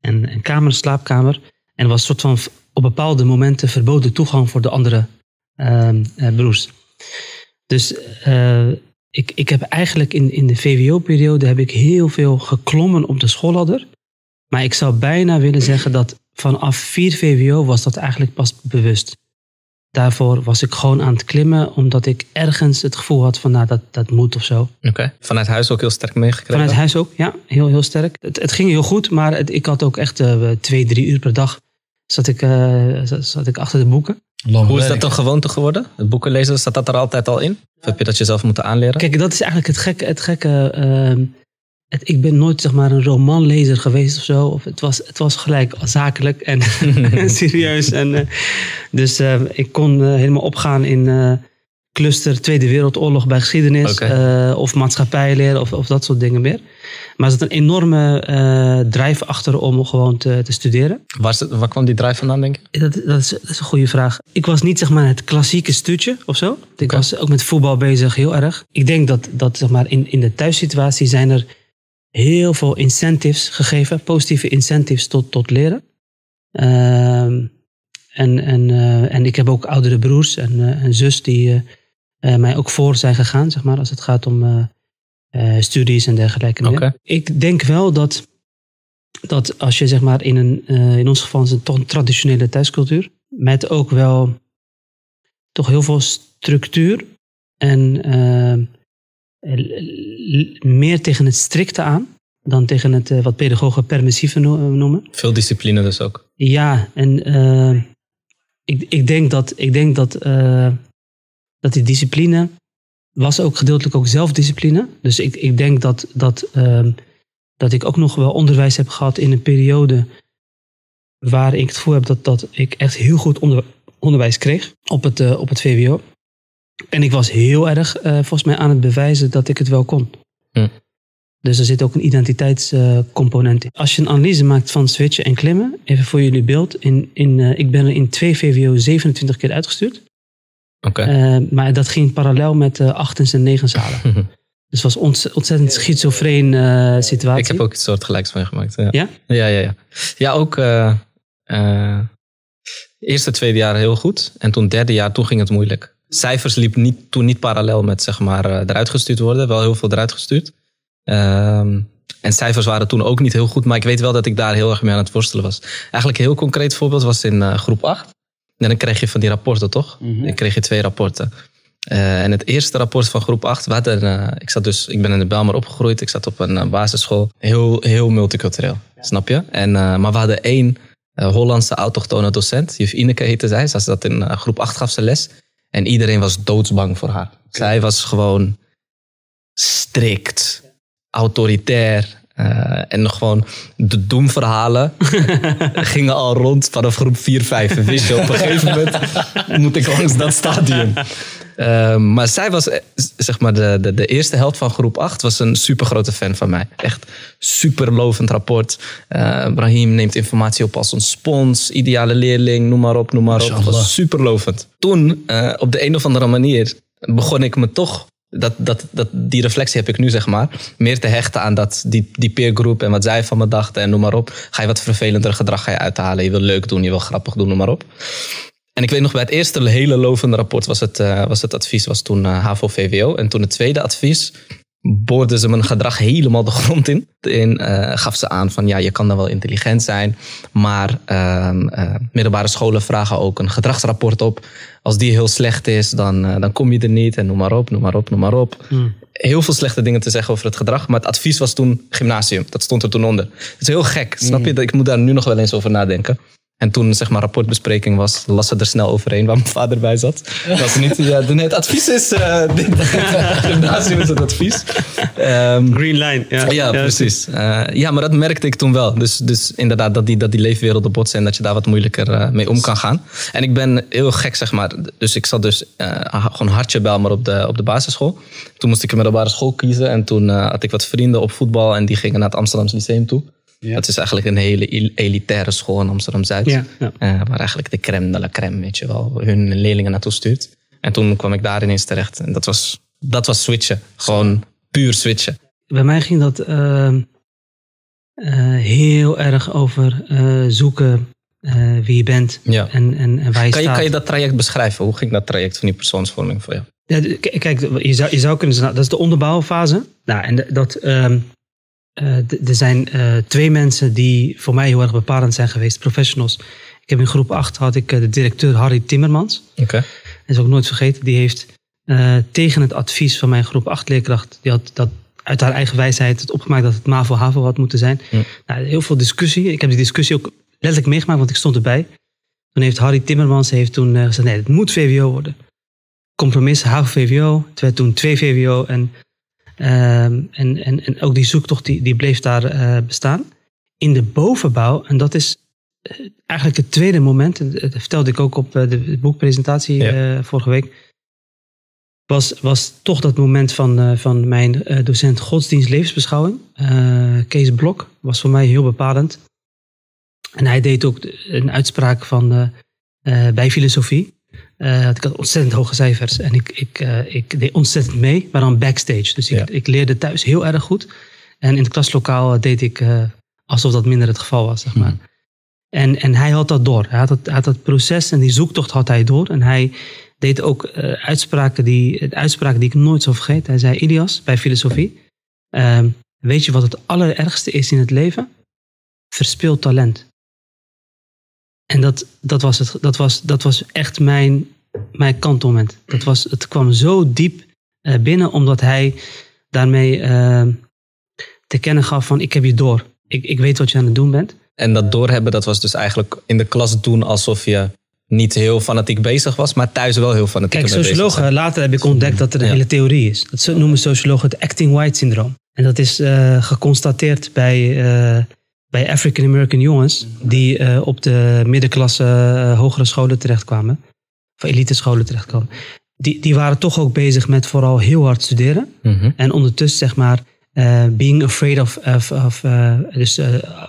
een, een kamer, een slaapkamer. En was soort van op bepaalde momenten verboden toegang voor de andere ehm, eh, broers. Dus ik, ik heb eigenlijk in, in de VWO-periode heb ik heel veel geklommen op de schoolladder. Maar ik zou bijna willen zeggen dat vanaf 4 VWO was dat eigenlijk pas bewust daarvoor was ik gewoon aan het klimmen, omdat ik ergens het gevoel had van, nou, dat, dat moet of zo. Oké. Vanuit huis ook heel sterk meegekregen? Vanuit huis ook, ja, heel, heel sterk. Het, het ging heel goed, maar het- ik had ook echt eh, twee, drie uur per dag zat ik, eh, zat, zat ik achter de boeken. Hoe is dat een gewoonte geworden? Het boeken lezen, staat dat er altijd al in? Of heb je dat jezelf moeten aanleren? Kijk, dat is eigenlijk het gekke. Het gekke ehm, het, ik ben nooit zeg maar, een romanlezer geweest of zo. Of het, was, het was gelijk zakelijk en serieus. En, eh, dus eh, ik kon eh, helemaal opgaan in cluster Tweede Wereldoorlog bij geschiedenis. Of maatschappijleer of, of dat soort dingen meer. Maar er zat een enorme drijf achter om gewoon te, te studeren. Waar, kwam die drive vandaan, denk je? Dat, dat, is, dat is een goede vraag. Ik was niet zeg maar, het klassieke stuutje of zo. Ik was ook met voetbal bezig, heel erg. Ik denk dat, dat zeg maar, in, in de thuissituatie zijn er heel veel incentives gegeven, positieve incentives tot, tot leren. Ehm, en, en, eh, en ik heb ook oudere broers en eh, een zus die eh, eh, mij ook voor zijn gegaan, zeg maar, als het gaat om eh, eh, studies en dergelijke. Oké. Ik denk wel dat, dat als je zeg maar in een, eh, in ons geval is het toch een traditionele thuiscultuur, met ook wel toch heel veel structuur en eh, l- meer tegen het strikte aan dan tegen het eh, wat pedagogen permissieve no- noemen. Veel discipline dus ook. Ja, en eh, ik, ik denk dat, ik denk dat, eh, dat die discipline was ook gedeeltelijk ook zelfdiscipline. Dus ik, ik denk dat, dat, ehm, dat ik ook nog wel onderwijs heb gehad in een periode waar ik het gevoel heb dat, dat ik echt heel goed onder, onderwijs kreeg op het, eh, op het VWO. En ik was heel erg eh, volgens mij aan het bewijzen dat ik het wel kon. Hm. Dus er zit ook een identiteitscomponent in. Als je een analyse maakt van switchen en klimmen, even voor jullie beeld. In, in, eh, ik ben er in twee VWO 27 keer uitgestuurd. Oké. Eh, maar dat ging parallel met de achtens en negens halen. Dus het was ont- ontzettend schizofreen situatie. Ik heb ook iets soortgelijks meegemaakt. Ja? Ja? Ja, ja, ja. Ja, ook eerste, tweede jaar heel goed. En toen derde jaar, toen ging het moeilijk. Cijfers liepen niet, toen niet parallel met zeg maar eh, eruit gestuurd worden. Wel heel veel eruit gestuurd. Ehm, en cijfers waren toen ook niet heel goed, maar ik weet wel dat ik daar heel erg mee aan het worstelen was. Eigenlijk een heel concreet voorbeeld was in eh, groep 8. En dan kreeg je van die rapporten, toch? Dan kreeg je twee rapporten. Eh, en het eerste rapport van groep 8, we hadden, eh, ik, zat dus, ik ben in de Belmar opgegroeid. Ik zat op een basisschool. Heel, heel multicultureel, snap je? En, maar we hadden één Hollandse autochtone docent. Juf Ineke heette zij. Ze zat in groep 8 gaf ze les. En iedereen was doodsbang voor haar. Zij was gewoon strikt, autoritair. Eh, en nog gewoon de doemverhalen gingen al rond vanaf groep 4, 5. En wist je, op een gegeven moment moet ik langs dat stadium. Ehm, maar zij was, eh, zeg maar, de, de, de eerste helft van groep 8 was een super grote fan van mij. Echt super lovend rapport. Eh Brahim neemt informatie op als een spons, ideale leerling, noem maar op, noem maar op. Mashallah. was super lovend. Toen, op de een of andere manier, begon ik me toch. Dat, dat, dat, die reflectie heb ik nu, zeg maar. Meer te hechten aan dat, die, die peergroep en wat zij van me dachten en noem maar op. Ga je wat vervelender gedrag ga je uithalen. Je wil leuk doen, je wil grappig doen, noem maar op. En ik weet nog, bij het eerste hele lovende rapport was het, eh, was het advies was toen eh, HAVO-VWO. En toen het tweede advies boorden ze mijn gedrag helemaal de grond in. En eh, gaf ze aan van ja, je kan dan wel intelligent zijn. Maar ehm, eh, middelbare scholen vragen ook een gedragsrapport op. Als die heel slecht is, dan, eh, dan kom je er niet. En noem maar op, noem maar op, noem maar op. Heel veel slechte dingen te zeggen over het gedrag. Maar het advies was toen gymnasium. Dat stond er toen onder. Het is heel gek, snap je? Ik moet daar nu nog wel eens over nadenken. En toen zeg maar rapportbespreking was, las ze er snel overheen waar mijn vader bij zat. Was niet, ja, nee, het advies is, eh dit, gymnasium is het advies. Ehm, Green line. Ja, ja, precies. Eh, ja, maar dat merkte ik toen wel. Dus, dus inderdaad, dat die, dat die leefwerelden botsen en dat je daar wat moeilijker eh, mee om kan gaan. En ik ben heel gek, zeg maar. Dus ik zat dus eh, gewoon hartje bel maar op de, op de basisschool. Toen moest ik een middelbare school kiezen. En toen eh, had ik wat vrienden op voetbal en die gingen naar het Amsterdamse Lyceum toe. Ja. Dat is eigenlijk een hele el- elitaire school in Amsterdam-Zuid. Ja, ja. Eh, waar eigenlijk de crème de la crème, weet je wel, hun leerlingen naartoe stuurt. En toen kwam ik daar ineens terecht. En dat was, dat was switchen. Gewoon puur switchen. Bij mij ging dat ehm, eh, heel erg over eh, zoeken eh, wie je bent en, en, en waar je Kan je, staat. kan je dat traject beschrijven? Hoe ging dat traject van die persoonsvorming voor jou? Ja, kijk, je zou, je zou kunnen zeggen, nou, dat is de onderbouwfase. Nou, en dat, ehm, eh, er zijn eh, twee mensen die voor mij heel erg bepalend zijn geweest, professionals. Ik heb in groep 8 had ik eh, de directeur Harry Timmermans. Oké. Dat is ook nooit vergeten. Die heeft tegen het advies van mijn groep 8 leerkracht, die had dat uit haar eigen wijsheid het opgemaakt dat het MAVO-HAVO had moeten zijn. Nou, heel veel discussie. Ik heb die discussie ook letterlijk meegemaakt, want ik stond erbij. Toen heeft Harry Timmermans heeft toen gezegd, nee, het moet VWO worden. Compromis, HAVO-VWO. Het werd toen twee VWO. En, en, en, en ook die zoektocht die, die bleef daar eh, bestaan. In de bovenbouw, en dat is eh, eigenlijk het tweede moment, en dat vertelde ik ook op eh, de boekpresentatie Ja. eh, vorige week, was, was toch dat moment van, eh, van mijn eh, docent godsdienst levensbeschouwing. Eh, Kees Blok was voor mij heel bepalend. En hij deed ook een uitspraak van, eh, eh, bij filosofie. Eh, ik had ontzettend hoge cijfers en ik, ik, eh, ik deed ontzettend mee, maar dan backstage. Dus ik, Ja. ik leerde thuis heel erg goed. En in het klaslokaal deed ik eh, alsof dat minder het geval was, zeg maar. En, en hij had dat door. Hij had, dat, hij had dat proces en die zoektocht had hij door. En hij deed ook eh, uitspraken, die, uitspraken die ik nooit zal vergeten. Hij zei, Ilias, bij filosofie, ehm, weet je wat het allerergste is in het leven? Verspild talent. En dat, dat, was, het, dat, was, dat was echt mijn, mijn kantelmoment. Dat was, het kwam zo diep eh, binnen, omdat hij daarmee eh, te kennen gaf van, ik heb je door. Ik, ik weet wat je aan het doen bent. En dat doorhebben, dat was dus eigenlijk in de klas doen alsof je niet heel fanatiek bezig was, maar thuis wel heel fanatiek Kijk, sociologen, later heb ik ontdekt dat er een Ja. hele theorie is. Dat noemen sociologen het acting white syndroom. En dat is eh, geconstateerd bij, bij African American jongens die eh, op de middenklasse eh, hogere scholen terechtkwamen. Of elite scholen terechtkwamen. Die, die waren toch ook bezig met vooral heel hard studeren. Mhm. En ondertussen zeg maar eh, being afraid of, of, of dus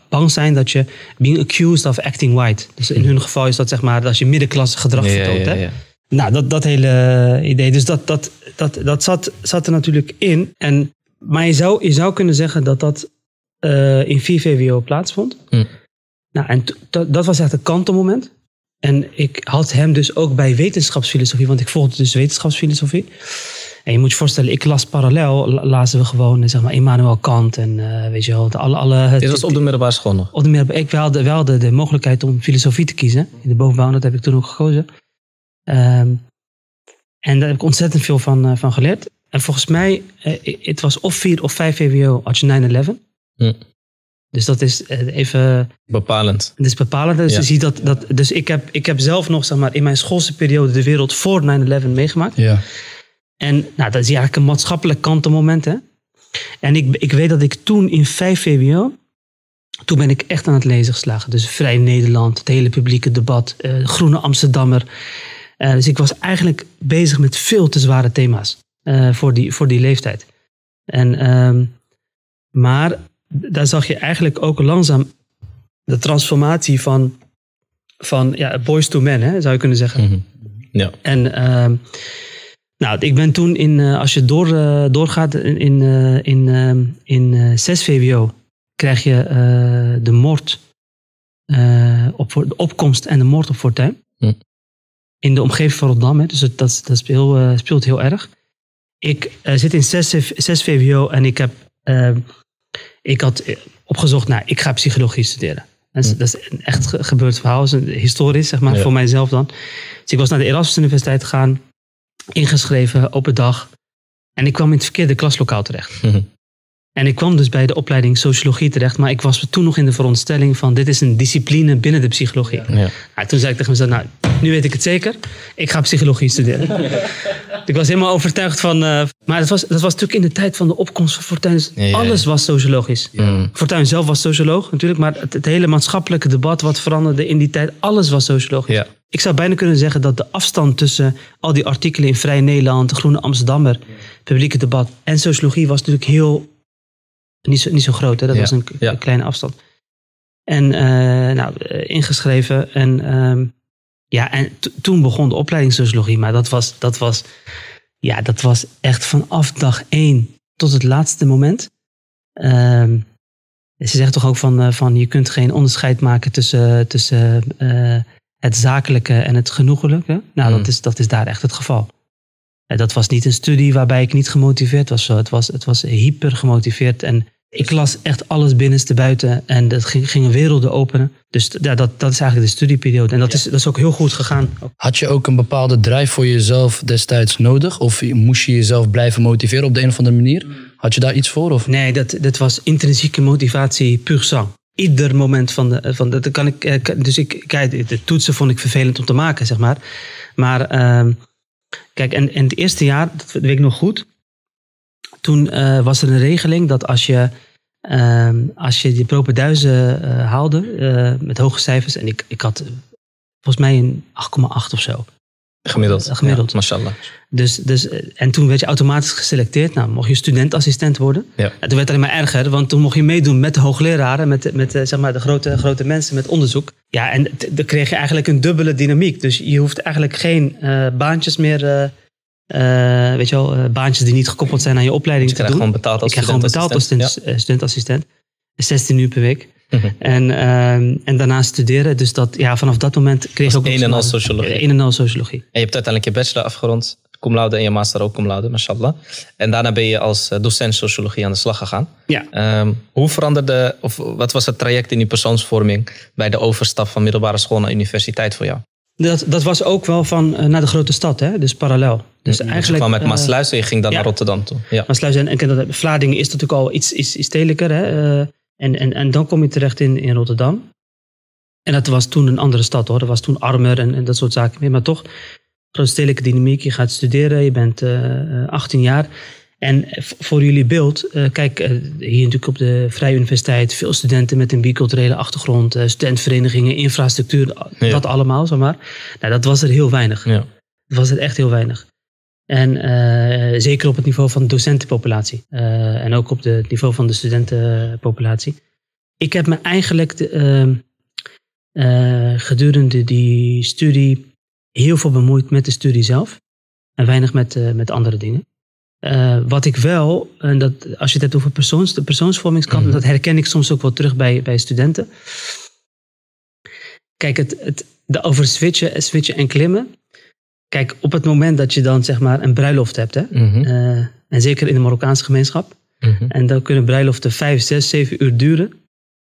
bang zijn dat je being accused of acting white. Dus in hun geval is dat zeg maar als je middenklasse gedrag Ja, vertoont. ja, hè? ja. Nou, dat, dat hele idee. Dus dat, dat, dat, dat zat, zat er natuurlijk in. En, maar je zou, je zou kunnen zeggen dat dat eh, in 4 VWO plaatsvond. Hm. Nou, en dat, was echt een kantelmoment. En ik had hem dus ook bij wetenschapsfilosofie, want ik volgde dus wetenschapsfilosofie. En je moet je voorstellen, ik las parallel, la- lazen we gewoon, eh, zeg maar, Immanuel Kant en eh, weet je wel, alle, alle... Dit was op de middelbare school nog. op de middelbare- ik de, wel de, de mogelijkheid om filosofie te kiezen in de bovenbouw. en Dat heb ik toen ook gekozen. Ehm, en daar heb ik ontzettend veel van, van geleerd. En volgens mij, het was of 4 of 5 VWO had je 9-11. Hm. Dus dat is eh, even, Bepalend. het is bepalend. Dus, Ja. je ziet dat, dat, dus ik, heb, ik heb zelf nog, zeg maar, in mijn schoolse periode de wereld voor 9-11 meegemaakt. Ja. En nou, dat is eigenlijk een maatschappelijk kantenmoment. Hè? En ik, ik weet dat ik toen in 5 VWO, toen ben ik echt aan het lezen geslagen. Dus Vrij Nederland, het hele publieke debat, eh, Groene Amsterdammer. Eh, dus ik was eigenlijk bezig met veel te zware thema's eh, voor, die, voor die leeftijd. En, ehm, maar daar zag je eigenlijk ook langzaam de transformatie van, van ja, boys to men, hè, zou je kunnen zeggen. Mhm. Ja. En ehm, nou, ik ben toen in, eh, als je door, eh, doorgaat in, in, eh, in, ehm, in eh, 6 VWO, krijg je de moord op voor- de opkomst en de moord op Fortuin. Hm. In de omgeving van Rotterdam, hè, dus dat, dat, speelt, speelt heel erg. Ik zit in 6, 6 VWO en ik heb ehm, ik had eh, opgezocht, nou, ik ga psychologie studeren. Dat is, Hm. dat is een echt ge- gebeurd verhaal, is een historisch, zeg maar, Ja. voor mijzelf dan. Dus ik was naar de Erasmus Universiteit gegaan, ingeschreven, open dag. En ik kwam in het verkeerde klaslokaal terecht. Mhm. En ik kwam dus bij de opleiding sociologie terecht, maar ik was toen nog in de veronderstelling van dit is een discipline binnen de psychologie. Ja. Nou, toen zei ik tegen mezelf, nou, nu weet ik het zeker. Ik ga psychologie studeren. ik was helemaal overtuigd van... eh, maar dat was, dat was natuurlijk in de tijd van de opkomst van Fortuyn. Dus Ja, ja, ja. Alles was sociologisch. Mhm. Fortuyn zelf was socioloog natuurlijk. Maar het, het hele maatschappelijke debat wat veranderde in die tijd. Alles was sociologisch. Ja. Ik zou bijna kunnen zeggen dat de afstand tussen al die artikelen in Vrij Nederland... de Groene Amsterdammer, publieke debat en sociologie... was natuurlijk heel... Niet zo, niet zo groot, hè? dat Ja, was een, ja. kleine afstand. En eh, nou, eh, ingeschreven. En, ehm, ja, en toen begon de opleiding sociologie. Maar dat was, dat, was, ja, dat was echt vanaf dag één tot het laatste moment. Ehm, ze zegt toch ook van, eh, van je kunt geen onderscheid maken tussen, tussen het zakelijke en het genoegelijke. Nou, Mm. dat, is, dat is daar echt het geval. Dat was niet een studie waarbij ik niet gemotiveerd was. Het, was het was hyper gemotiveerd en ik las echt alles binnenste buiten en dat ging, gingen werelden openen. Dus ja, dat, dat is eigenlijk de studieperiode. En dat, is, dat is ook heel goed gegaan. Had je ook een bepaalde drijf voor jezelf destijds nodig? Of moest je jezelf blijven motiveren op de een of andere manier? Had je daar iets voor? Of? Nee, dat, dat was intrinsieke motivatie puur sang. Ieder moment van de. Van de dat kan ik, eh, dus ik, kijk, de toetsen vond ik vervelend om te maken, zeg maar. Maar ehm, kijk, en, en het eerste jaar, dat weet ik nog goed. Toen eh, was er een regeling dat als je, ehm, als je die propenduizen eh haalde eh, met hoge cijfers. En ik, ik had volgens mij een 8,8 of zo. Gemiddeld. Gemiddeld. Ja, mashallah. Dus, dus, en toen werd je automatisch geselecteerd. Nou, mocht je studentassistent worden. Ja. En toen werd het alleen maar erger, want toen mocht je meedoen met de hoogleraren, met, de- met zeg maar de grote, grote mensen met onderzoek. Ja, en dan kreeg je eigenlijk een dubbele dynamiek. Dus je hoeft eigenlijk geen baantjes meer, eh, weet je wel, eh, baantjes die niet gekoppeld zijn aan je opleiding Je te krijgt doen. gewoon betaald als ik krijg gewoon betaald als studentassistent. student, eh, studentassistent. 16 uur per week. Mhm. En, ehm, en daarna studeren. Dus dat, ja, vanaf dat moment kreeg je ook... een en al sociologie. Een en al sociologie. En je hebt uiteindelijk je bachelor afgerond, cum laude, en je master ook cum laude, mashallah. En daarna ben je als docent sociologie aan de slag gegaan. Ja. Ehm, hoe veranderde, of wat was het traject in die persoonsvorming bij de overstap van middelbare school naar universiteit voor jou? Dat, dat was ook wel van eh, naar de grote stad, hè? dus parallel. Dus Dus je eigenlijk. kwam uit eh, Maasluis en je ging dan ja. naar Rotterdam toe. Ja. Maasluis en, en Vlaardingen is natuurlijk al iets, iets, iets stedelijker. Hè? eh, en, en, en dan kom je terecht in, in Rotterdam. En dat was toen een andere stad hoor. Dat was toen armer en, en dat soort zaken meer. Maar toch, grootstedelijke dynamiek. Je gaat studeren, je bent eh, 18 jaar. En voor jullie beeld, eh, kijk, eh, hier natuurlijk op de Vrije Universiteit, veel studenten met een biculturele achtergrond, eh, studentverenigingen, infrastructuur, Ja. dat allemaal, zeg maar. Nou, dat was er heel weinig. Ja. Dat was er echt heel weinig. En zeker op het niveau van de docentenpopulatie. En ook op het niveau van de studentenpopulatie. Ik heb me eigenlijk de, ehm, eh, gedurende die studie heel veel bemoeid met de studie zelf. En weinig met, met andere dingen. Eh, wat ik wel, en dat, als je het hebt over persoons, de persoonsvormingskant, Mhm. dat herken ik soms ook wel terug bij, bij studenten. Kijk, het, het, de over switchen, switchen en klimmen. kijk, op het moment dat je dan zeg maar een bruiloft hebt, hè, Mhm, eh, en zeker in de Marokkaanse gemeenschap, mhm. en dan kunnen bruiloften vijf, zes, zeven uur duren,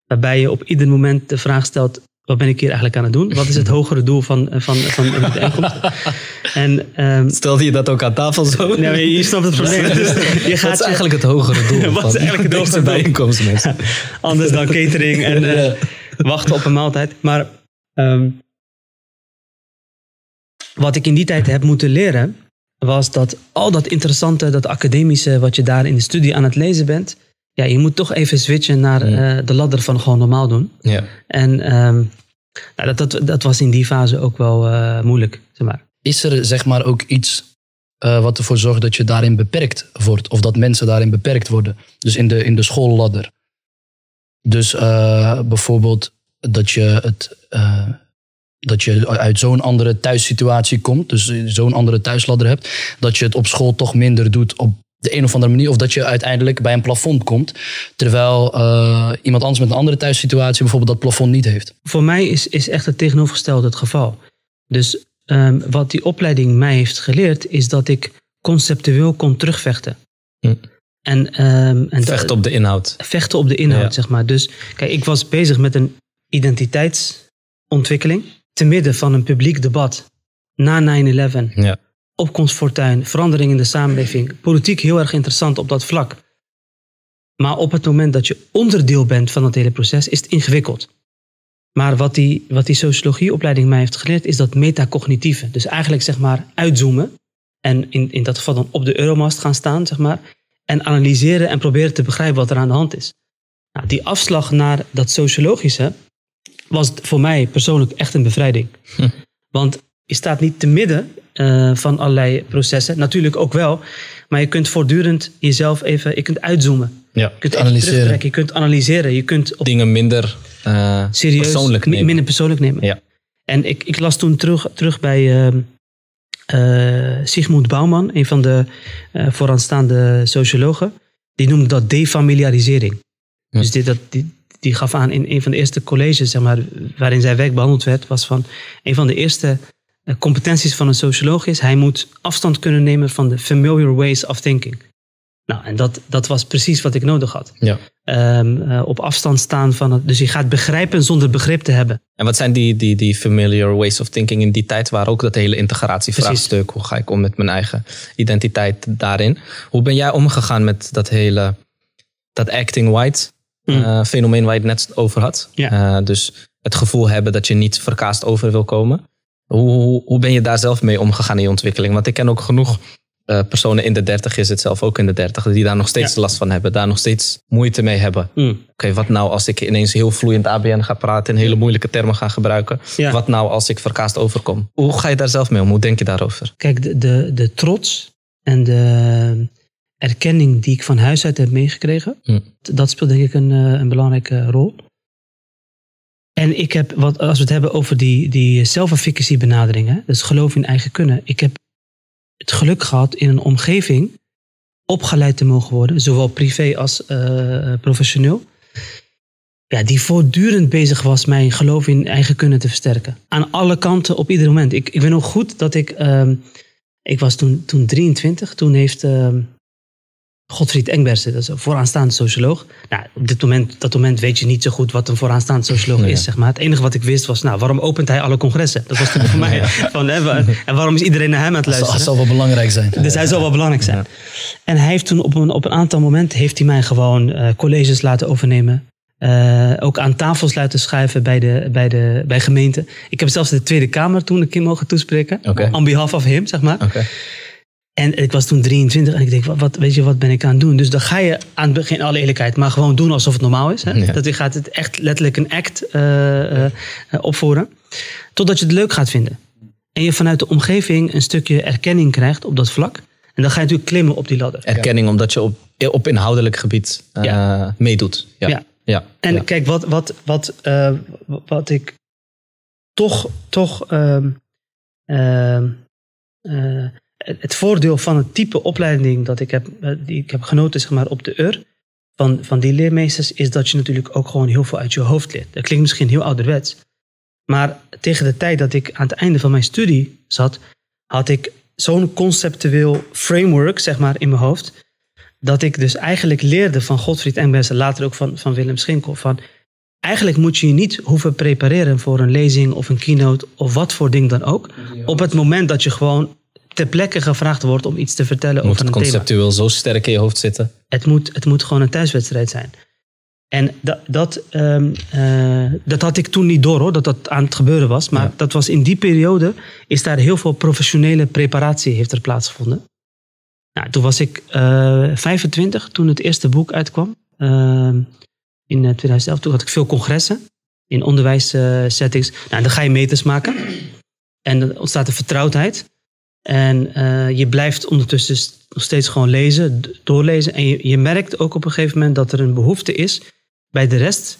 waarbij je op ieder moment de vraag stelt, wat ben ik hier eigenlijk aan het doen? Wat is het hogere doel van, van, van, de bijeenkomst? En ehm, Stelde je dat ook aan tafel zo? nee, je snapt het probleem. Dus je gaat is je- eigenlijk het hogere doel Wat is eigenlijk het hogere bijeenkomst, mensen? anders dan catering en eh, wachten op een maaltijd. Maar ehm, wat ik in die tijd heb moeten leren, was dat al dat interessante, dat academische, wat je daar in de studie aan het lezen bent, ja, je moet toch even switchen naar eh, de ladder van gewoon normaal doen. Ja. En ehm, nou, dat, dat, dat was in die fase ook wel eh, moeilijk, zeg maar. Is er zeg maar ook iets eh, wat ervoor zorgt dat je daarin beperkt wordt? Of dat mensen daarin beperkt worden? Dus in de, in de schoolladder. Dus eh, bijvoorbeeld dat je, het, eh, dat je uit zo'n andere thuissituatie komt. Dus zo'n andere thuisladder hebt. Dat je het op school toch minder doet op de een of andere manier. Of dat je uiteindelijk bij een plafond komt. Terwijl iemand anders met een andere thuissituatie bijvoorbeeld dat plafond niet heeft. Voor mij is, is echt het tegenovergestelde het geval. Dus ehm, wat die opleiding mij heeft geleerd, is dat ik conceptueel kon terugvechten. Hm. En, ehm, en Vecht dat- op de inhoud. vechten op de inhoud, Ja. zeg maar. Dus kijk, ik was bezig met een identiteitsontwikkeling. Te midden van een publiek debat. Na 9-11. Ja. Opkomstfortuin, verandering in de samenleving. Politiek heel erg interessant op dat vlak. Maar op het moment dat je onderdeel bent van dat hele proces, is het ingewikkeld. Maar wat die, wat die sociologieopleiding mij heeft geleerd, is dat metacognitieve. Dus eigenlijk zeg maar uitzoomen. En in, in dat geval dan op de Euromast gaan staan, zeg maar. En analyseren en proberen te begrijpen wat er aan de hand is. Nou, die afslag naar dat sociologische was voor mij persoonlijk echt een bevrijding. Hm. Want je staat niet te midden eh, van allerlei processen. Natuurlijk ook wel. Maar je kunt voortdurend jezelf even je kunt uitzoomen. Ja. Je kunt Analyseren. Je kunt analyseren. Je kunt op Dingen minder eh, serieus persoonlijk nemen. minder persoonlijk nemen. Ja. En ik, ik las toen terug, terug bij eh, Sigmund Bouwman, een van de eh, vooraanstaande sociologen. Die noemde dat defamiliarisering. Dus dit, dat, die, die gaf aan in een van de eerste colleges zeg maar, waarin zijn werk behandeld werd, was van een van de eerste competenties van een socioloog is, hij moet afstand kunnen nemen van de familiar ways of thinking. Nou, en dat, dat was precies wat ik nodig had. Ja. Ehm, eh, op afstand staan van het. Dus je gaat begrijpen zonder begrip te hebben. En wat zijn die, die, die familiar ways of thinking in die tijd? Waar ook dat hele integratievraagstuk. Hoe ga ik om met mijn eigen identiteit daarin? Hoe ben jij omgegaan met dat hele dat acting white Mm. eh, fenomeen waar je het net over had? Ja. Eh, dus het gevoel hebben dat je niet verkaasd over wil komen. Hoe, hoe, hoe ben je daar zelf mee omgegaan in je ontwikkeling? Want ik ken ook genoeg eh, personen in de dertig, is het zelf ook in de dertig, die daar nog steeds last van hebben, daar nog steeds moeite mee hebben. Mm. Oké, wat nou als ik ineens heel vloeiend ABN ga praten en hele moeilijke termen ga gebruiken? Ja. Wat nou als ik verkaasd overkom? Hoe ga je daar zelf mee om? Hoe denk je daarover? Kijk, de, de, de trots en de erkenning die ik van huis uit heb meegekregen, Hm. dat speelt denk ik een, eh, een belangrijke rol. En ik heb, wat, als we het hebben over die, die self-efficacy benaderingen, dus geloof in eigen kunnen. Ik heb het geluk gehad in een omgeving opgeleid te mogen worden, zowel privé als eh, professioneel. Ja, die voortdurend bezig was mijn geloof in eigen kunnen te versterken. Aan alle kanten, op ieder moment. Ik, ik weet nog goed dat ik... ehm, ik was toen, toen 23. Toen heeft ehm Godfried Engbersen, dat is een vooraanstaande socioloog. Nou, op dit moment, dat moment weet je niet zo goed wat een vooraanstaande socioloog Nee. is. Zeg maar. Het enige wat ik wist was, nou, waarom opent hij alle congressen? Dat was toen voor mij. Van, hè, en waarom is iedereen naar hem aan het Dat zal, luisteren? zal wel belangrijk zijn. Dus hij zal wel belangrijk zijn. En hij heeft toen op een, op een aantal momenten heeft hij mij gewoon eh, colleges laten overnemen. Eh, ook aan tafels laten schuiven bij, de, bij, de, bij gemeenten. Ik heb zelfs de Tweede Kamer toen een keer mogen toespreken. On behalf of him, zeg maar. En ik was toen 23 en ik denk, wat, wat, weet je, wat ben ik aan het doen? Dus dan ga je aan het begin, alle eerlijkheid, maar gewoon doen alsof het normaal is. Hè? Ja. Dat je gaat het echt letterlijk een act eh, eh, opvoeren. Totdat je het leuk gaat vinden. En je vanuit de omgeving een stukje erkenning krijgt op dat vlak. En dan ga je natuurlijk klimmen op die ladder. Erkenning omdat je op, op inhoudelijk gebied eh, Ja. meedoet. Ja. Ja. En kijk, wat, wat, wat, eh, wat ik toch, toch ehm, ehm, eh, het voordeel van het type opleiding dat ik heb, eh, die ik heb genoten zeg maar, op de UR, van, van die leermeesters, is dat je natuurlijk ook gewoon heel veel uit je hoofd leert. Dat klinkt misschien heel ouderwets. Maar tegen de tijd dat ik aan het einde van mijn studie zat, had ik zo'n conceptueel framework, zeg maar, in mijn hoofd. Dat ik dus eigenlijk leerde van Godfried Engels en later ook van, van Willem Schinkel. Van, eigenlijk moet je je niet hoeven prepareren voor een lezing of een keynote of wat voor ding dan ook. Op het moment dat je gewoon ter plekke gevraagd wordt om iets te vertellen Moet over een thema. conceptueel zo sterk in je hoofd zitten? Het moet, het moet gewoon een thuiswedstrijd zijn. En dat, dat, ehm, eh, dat had ik toen niet door hoor, dat dat aan het gebeuren was. Maar Ja. dat was in die periode, is daar heel veel professionele preparatie heeft er plaatsgevonden. Nou, toen was ik eh 25 toen het eerste boek uitkwam. Ehm, in eh, 2011. Toen had ik veel congressen in onderwijssettings. nou, dan ga je meters maken. En dan ontstaat een vertrouwdheid. En eh, je blijft ondertussen nog steeds gewoon lezen, doorlezen. En je, je merkt ook op een gegeven moment dat er een behoefte is bij de rest,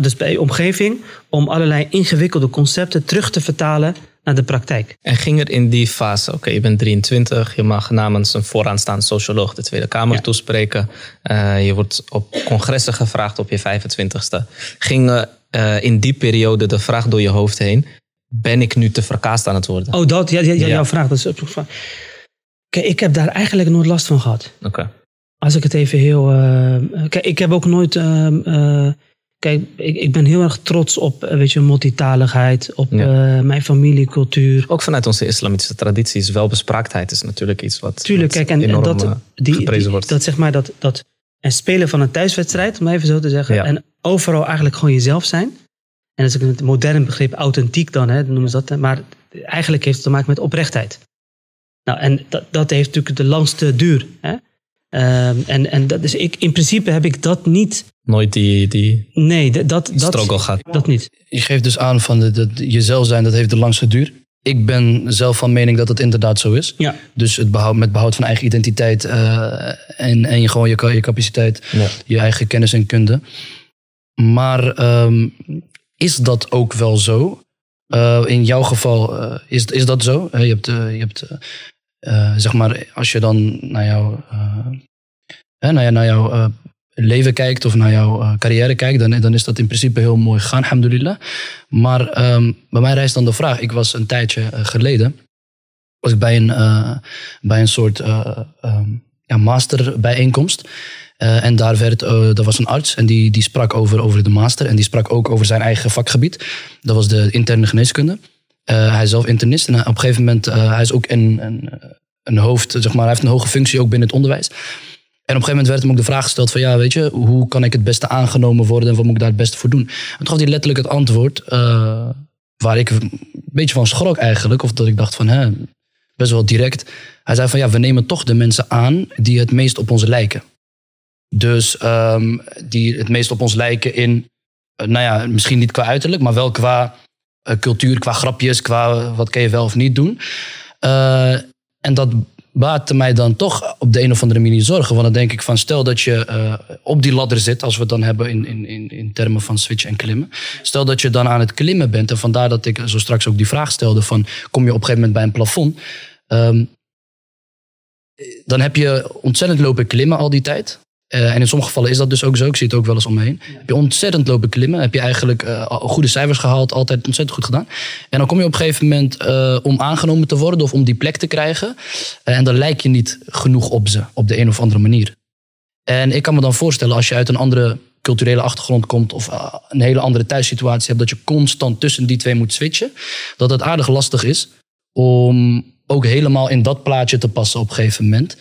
dus bij je omgeving, om allerlei ingewikkelde concepten terug te vertalen naar de praktijk. En ging er in die fase, oké, je bent 23, je mag namens een vooraanstaande socioloog de Tweede Kamer Ja. toespreken. Eh, je wordt op congressen gevraagd op je 25ste. Ging eh, in die periode de vraag door je hoofd heen, ben ik nu te verkaasd aan het worden? Oh, dat, ja, ja, ja, Ja. jouw vraag. Dat is op van. Kijk, ik heb daar eigenlijk nooit last van gehad. Oké. Als ik het even heel. eh, kijk, ik heb ook nooit. ehm, eh, kijk, ik, ik ben heel erg trots op, eh, weet je, multitaligheid, op Ja. mijn familiecultuur. Ook vanuit onze islamitische tradities, welbespraaktheid is natuurlijk iets wat, Tuurlijk, wat kijk, en, dat, die, dat zeg maar dat, dat en spelen van een thuiswedstrijd, om even zo te zeggen, Ja. en overal eigenlijk gewoon jezelf zijn. En dat is ook een modern begrip, authentiek dan, hè, noemen ze dat. hè. Maar eigenlijk heeft het te maken met oprechtheid. Nou, en dat, dat heeft natuurlijk de langste duur. Hè? Ehm, en en dat is, ik, in principe heb ik dat niet. Nooit die, die Nee, dat, dat, struggle gehad. dat niet. Je geeft dus aan van de, de, jezelf zijn, dat heeft de langste duur. Ik ben zelf van mening dat het inderdaad zo is. Ja. Dus het behoud, met behoud van eigen identiteit eh, en, en je, gewoon je, je capaciteit, Ja. je eigen kennis en kunde. Maar ehm, is dat ook wel zo? Eh, in jouw geval eh, is, is dat zo? Eh, je hebt, je hebt zeg maar, als je dan naar jouw, naar, naar jouw leven kijkt of naar jouw carrière kijkt, dan, dan is dat in principe heel mooi gegaan, alhamdulillah. Maar ehm, bij mij rijst dan de vraag, ik was een tijdje geleden, was ik bij een, bij een soort ehm, ja, masterbijeenkomst. Eh, en daar werd, eh er was een arts en die, die sprak over, over de master. En die sprak ook over zijn eigen vakgebied. Dat was de interne geneeskunde. Eh, hij is zelf internist en op een gegeven moment, hij is ook een, een, een hoofd, zeg maar, hij heeft een hoge functie ook binnen het onderwijs. En op een gegeven moment werd hem ook de vraag gesteld van ja, weet je, hoe kan ik het beste aangenomen worden en wat moet ik daar het beste voor doen? En toen gaf hij letterlijk het antwoord waar ik een beetje van schrok eigenlijk. Of dat ik dacht van, hè, best wel direct. Hij zei van ja, we nemen toch de mensen aan die het meest op ons lijken. Dus um, die het meest op ons lijken in, uh, nou ja, misschien niet qua uiterlijk, maar wel qua uh, cultuur, qua grapjes, qua wat kan je wel of niet doen. Uh, en dat baatte mij dan toch op de een of andere manier zorgen. Want dan denk ik van, stel dat je op die ladder zit, als we het dan hebben in, in, in, in termen van switchen en klimmen. Stel dat je dan aan het klimmen bent, en vandaar dat ik zo straks ook die vraag stelde van, kom je op een gegeven moment bij een plafond? Um, dan heb je ontzettend lopen klimmen al die tijd. Uh, en in sommige gevallen is dat dus ook zo. Ik zie het ook wel eens om me heen. Ja. Heb je ontzettend lopen klimmen. Heb je eigenlijk uh, goede cijfers gehaald. Altijd ontzettend goed gedaan. En dan kom je op een gegeven moment uh, om aangenomen te worden. Of om die plek te krijgen. en dan lijk je niet genoeg op ze. Op de een of andere manier. En ik kan me dan voorstellen als je uit een andere culturele achtergrond komt. Of een hele andere thuissituatie hebt. Dat je constant tussen die twee moet switchen. Dat het aardig lastig is. Om ook helemaal in dat plaatje te passen op een gegeven moment.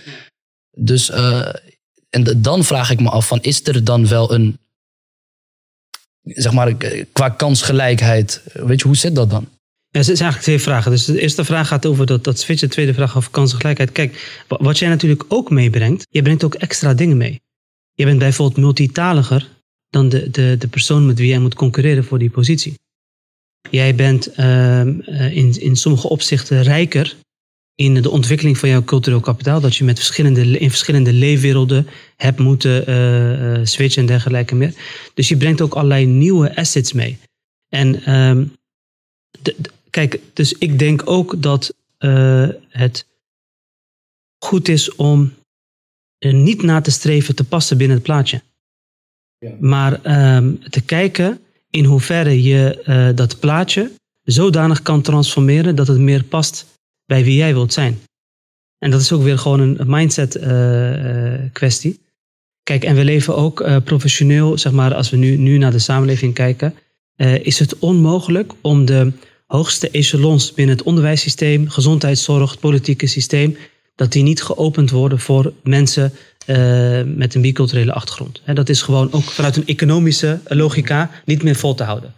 Dus uh, en dan vraag ik me af: van, is er dan wel een. zeg maar, qua kansgelijkheid. Weet je, hoe zit dat dan? Het zijn eigenlijk twee vragen. Dus de eerste vraag gaat over dat, dat switchen. De tweede vraag over kansgelijkheid. Kijk, wat jij natuurlijk ook meebrengt, je brengt ook extra dingen mee. Je bent bijvoorbeeld multitaliger dan de, de, de persoon met wie jij moet concurreren voor die positie. Jij bent uh, in, in sommige opzichten rijker in de ontwikkeling van jouw cultureel kapitaal. Dat je met verschillende, in verschillende leefwerelden hebt moeten uh, uh, switchen en dergelijke meer. Dus je brengt ook allerlei nieuwe assets mee. En um, de, de, kijk, dus ik denk ook dat uh, het goed is om er niet na te streven te passen binnen het plaatje. Ja. Maar um, te kijken in hoeverre je dat plaatje zodanig kan transformeren dat het meer past bij wie jij wilt zijn. En dat is ook weer gewoon een mindset eh, eh, kwestie. Kijk, en we leven ook eh, professioneel, zeg maar, als we nu, nu naar de samenleving kijken, is het onmogelijk om de hoogste echelons binnen het onderwijssysteem, gezondheidszorg, het politieke systeem, dat die niet geopend worden voor mensen met een biculturele achtergrond. Hè, dat is gewoon ook vanuit een economische logica niet meer vol te houden.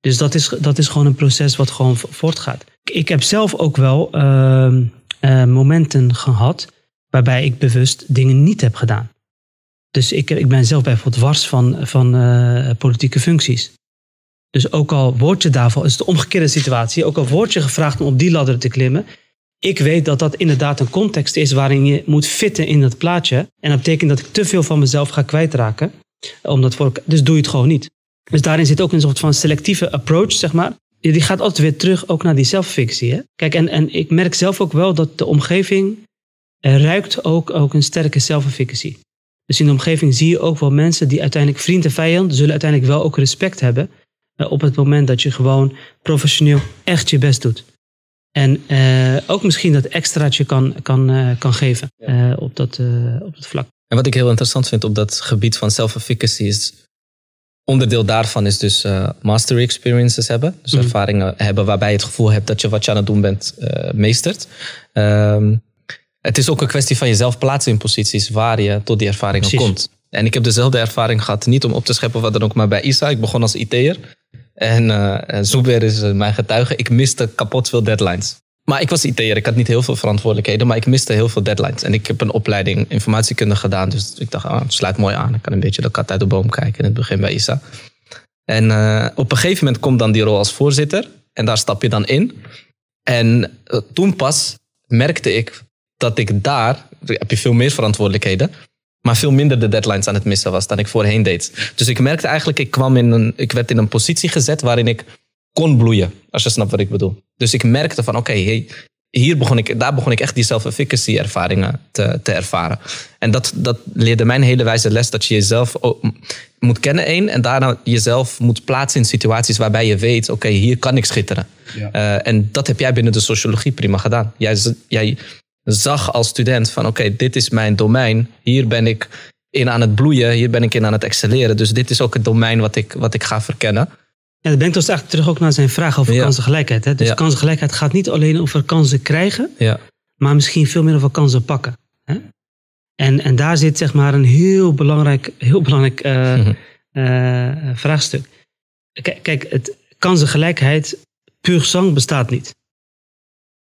Dus dat is, dat is gewoon een proces wat gewoon vo- voortgaat. Ik heb zelf ook wel ehm, eh, momenten gehad waarbij ik bewust dingen niet heb gedaan. Dus ik, ik ben zelf bijvoorbeeld wars van, van eh, politieke functies. Dus ook al word je daarvoor, is de omgekeerde situatie, ook al word je gevraagd om op die ladder te klimmen, ik weet dat dat inderdaad een context is waarin je moet fitten in dat plaatje. En dat betekent dat ik te veel van mezelf ga kwijtraken. Om dat voor, dus doe je het gewoon niet. Dus daarin zit ook een soort van selectieve approach, zeg maar. Die gaat altijd weer terug ook naar die zelffictie. Hè? Kijk, en, en ik merk zelf ook wel dat de omgeving ruikt ook, ook een sterke zelfefficacy. Dus in de omgeving zie je ook wel mensen die uiteindelijk vriend en vijand zullen uiteindelijk wel ook respect hebben. eh, op het moment dat je gewoon professioneel echt je best doet. En eh, ook misschien dat extraatje kan, kan, eh, kan geven eh, op, dat, eh, op dat vlak. En wat ik heel interessant vind op dat gebied van self-efficacy is. Onderdeel daarvan is dus eh, mastery experiences hebben. Dus Mhm. ervaringen hebben waarbij je het gevoel hebt dat je wat je aan het doen bent eh, meestert. Ehm, het is ook een kwestie van jezelf plaatsen in posities waar je tot die ervaringen Precies. komt. En ik heb dezelfde ervaring gehad, niet om op te scheppen wat dan ook, maar bij ISA. Ik begon als IT'er. En Zuber is mijn getuige. Ik miste kapot veel deadlines. Maar ik was IT'er, ik had niet heel veel verantwoordelijkheden, maar ik miste heel veel deadlines. En ik heb een opleiding informatiekunde gedaan, dus ik dacht, ah, sluit mooi aan. Ik kan een beetje de kat uit de boom kijken in het begin bij ISA. En eh, op een gegeven moment komt dan die rol als voorzitter en daar stap je dan in. En eh, toen pas merkte ik dat ik daar, heb je veel meer verantwoordelijkheden, maar veel minder de deadlines aan het missen was dan ik voorheen deed. Dus ik merkte eigenlijk, ik, kwam in een, ik werd in een positie gezet waarin ik kon bloeien, als je snapt wat ik bedoel. Dus ik merkte van, oké, hey, hier begon ik, daar begon ik echt die self-efficacy ervaringen te, te ervaren. En dat, dat leerde mijn hele wijze les dat je jezelf moet kennen één en daarna jezelf moet plaatsen in situaties waarbij je weet, oké, hier kan ik schitteren. Ja. Eh, en dat heb jij binnen de sociologie prima gedaan. Jij, jij zag als student van, oké, dit is mijn domein, hier ben ik in aan het bloeien, hier ben ik in aan het excelleren. Dus dit is ook het domein wat ik, wat ik ga verkennen. Ja, dat brengt ons eigenlijk terug ook naar zijn vraag over Ja. kansengelijkheid. Hè? Dus Ja. kansengelijkheid gaat niet alleen over kansen krijgen, Ja. maar misschien veel meer over kansen pakken. Hè? En, en daar zit zeg maar een heel belangrijk, heel belangrijk eh, Mhm. eh, vraagstuk. Kijk, kijk het, kansengelijkheid puur zang bestaat niet.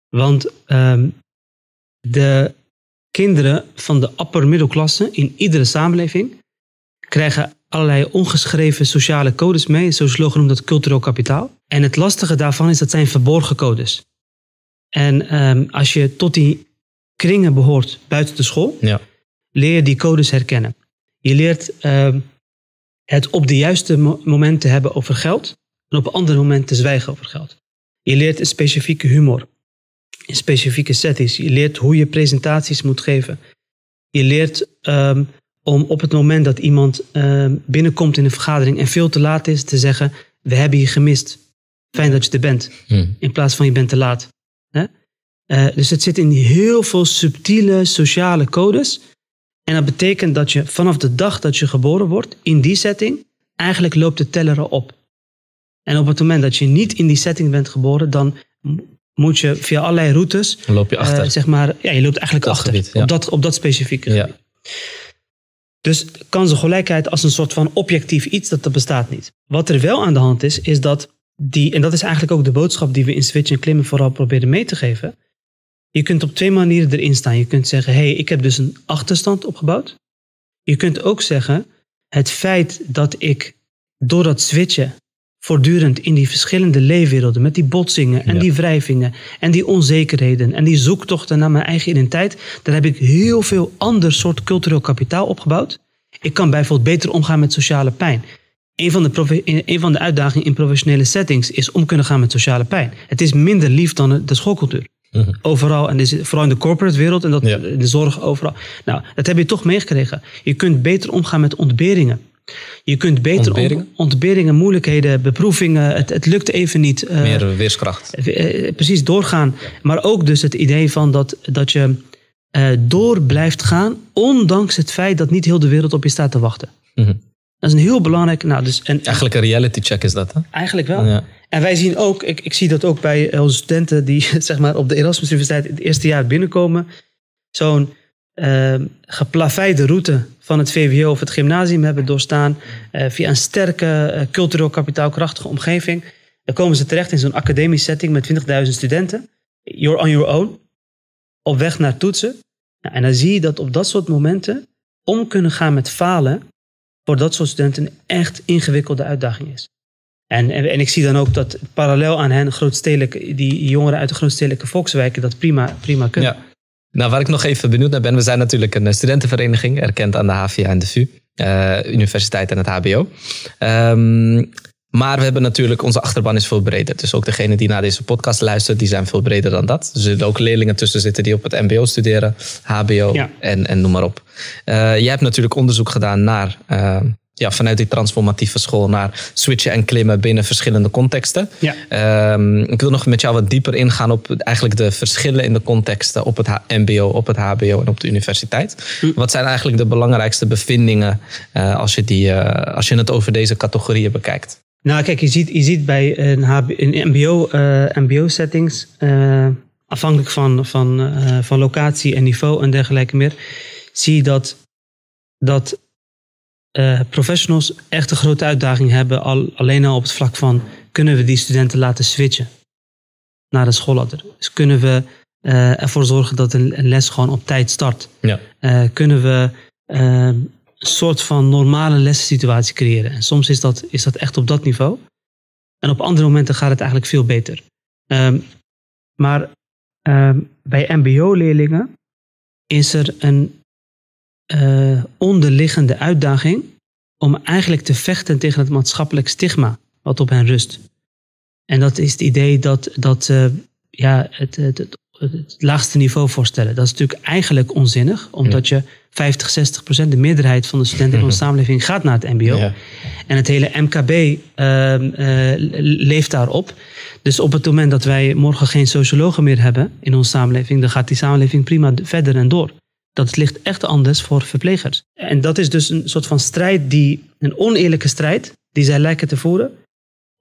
Want ehm, de kinderen van de upper middelklasse in iedere samenleving krijgen allerlei ongeschreven sociale codes mee. Sociologen noemen dat cultureel kapitaal. En het lastige daarvan is dat zijn verborgen codes. En ehm, als je tot die kringen behoort buiten de school, Ja. leer je die codes herkennen. Je leert ehm, het op de juiste mo- momenten hebben over geld en op een ander moment te zwijgen over geld. Je leert een specifieke humor in specifieke settings. Je leert hoe je presentaties moet geven. Je leert ehm, om op het moment dat iemand ehm, binnenkomt in een vergadering en veel te laat is, te zeggen: We hebben je gemist. Fijn dat je er bent. Hm. In plaats van je bent te laat. Hè? Eh, dus het zit in heel veel subtiele sociale codes. En dat betekent dat je vanaf de dag dat je geboren wordt, in die setting, eigenlijk loopt de teller al op. En op het moment dat je niet in die setting bent geboren, dan moet je via allerlei routes, Dan loop je achter. eh, zeg maar, ja, je loopt eigenlijk Dat achter gebied, ja. op, dat, op dat specifieke Ja. Dus kansengelijkheid als een soort van objectief iets, dat, dat bestaat niet. Wat er wel aan de hand is, is dat die, en dat is eigenlijk ook de boodschap die we in Switch en Klimmen vooral proberen mee te geven. Je kunt op twee manieren erin staan. Je kunt zeggen, hé, hey, ik heb dus een achterstand opgebouwd. Je kunt ook zeggen, het feit dat ik door dat switchen voortdurend in die verschillende leefwerelden, met die botsingen en Ja. die wrijvingen en die onzekerheden en die zoektochten naar mijn eigen identiteit, daar heb ik heel veel ander soort cultureel kapitaal opgebouwd. Ik kan bijvoorbeeld beter omgaan met sociale pijn. Een van, de een van de uitdagingen in professionele settings is om kunnen gaan met sociale pijn. Het is minder lief dan de- schoolcultuur. Mhm. Overal, en vooral in de corporate wereld en dat, Ja. de zorg overal. Nou, dat heb je toch meegekregen. Je kunt beter omgaan met ontberingen. Je kunt beter Ontberingen? ont- ontberingen, moeilijkheden, beproevingen, het, het lukt even niet. eh, Meer weerskracht. eh, precies doorgaan. Maar ook dus het idee van dat, dat je eh, door blijft gaan, ondanks het feit dat niet heel de wereld op je staat te wachten. Mhm. Dat is een heel belangrijk. Nou, dus, en, Eigenlijk een reality check is dat, hè? Eigenlijk wel. Ja. En wij zien ook, ik, ik zie dat ook bij onze studenten die zeg maar, op de Erasmus Universiteit het eerste jaar binnenkomen. Zo'n geplaveide route van het VWO of het gymnasium hebben doorstaan. eh, via een sterke, eh, cultureel kapitaalkrachtige omgeving. Dan komen ze terecht in zo'n academische setting met 20.000 studenten. You're on your own. Op weg naar toetsen. Nou, en dan zie je dat op dat soort momenten om kunnen gaan met falen. voor dat soort studenten een echt ingewikkelde uitdaging is. En, en, ik zie dan ook dat parallel aan hen grootstedelijke, die jongeren uit de grootstedelijke volkswijken dat prima, prima kunnen. Ja. Nou, waar ik nog even benieuwd naar ben, we zijn natuurlijk een studentenvereniging, erkend aan de HVA en de VU, eh, universiteit en het HBO. Ehm, maar we hebben natuurlijk, onze achterban is veel breder. Dus ook degene die naar deze podcast luistert, die zijn veel breder dan dat. Er zullen ook leerlingen tussen zitten die op het MBO studeren, HBO Ja. en, en noem maar op. Eh, jij hebt natuurlijk onderzoek gedaan naar, eh, ja, vanuit die transformatieve school naar switchen en klimmen binnen verschillende contexten. Ja. Ehm, ik wil nog met jou wat dieper ingaan op eigenlijk de verschillen in de contexten op het H- MBO, op het HBO en op de universiteit. Hm. Wat zijn eigenlijk de belangrijkste bevindingen eh, als, je die, eh, als je het over deze categorieën bekijkt? Nou, kijk, je ziet, je ziet bij een, HB, een MBO, eh, MBO-settings, eh, afhankelijk van, van, van locatie en niveau en dergelijke meer, zie je dat, dat eh, professionals echt een grote uitdaging hebben, al, alleen al op het vlak van kunnen we die studenten laten switchen naar de schoolladder. Dus kunnen we eh, ervoor zorgen dat een, een les gewoon op tijd start. Ja. Eh, kunnen we eh, een soort van normale lessensituatie creëren. En soms is dat, is dat echt op dat niveau. En op andere momenten gaat het eigenlijk veel beter. Ehm, maar ehm, bij MBO-leerlingen is er een eh, onderliggende uitdaging om eigenlijk te vechten tegen het maatschappelijk stigma wat op hen rust. En dat is het idee dat, dat eh, ja, het, het, het, het laagste niveau voorstellen. Dat is natuurlijk eigenlijk onzinnig, omdat je 50, 60 procent, de meerderheid van de studenten in onze samenleving gaat naar het MBO. Ja. En het hele MKB ehm, eh, leeft daarop. Dus op het moment dat wij morgen geen sociologen meer hebben in onze samenleving, dan gaat die samenleving prima verder en door. Dat ligt echt anders voor verplegers. En dat is dus een soort van strijd, die, een oneerlijke strijd, die zij lijken te voeren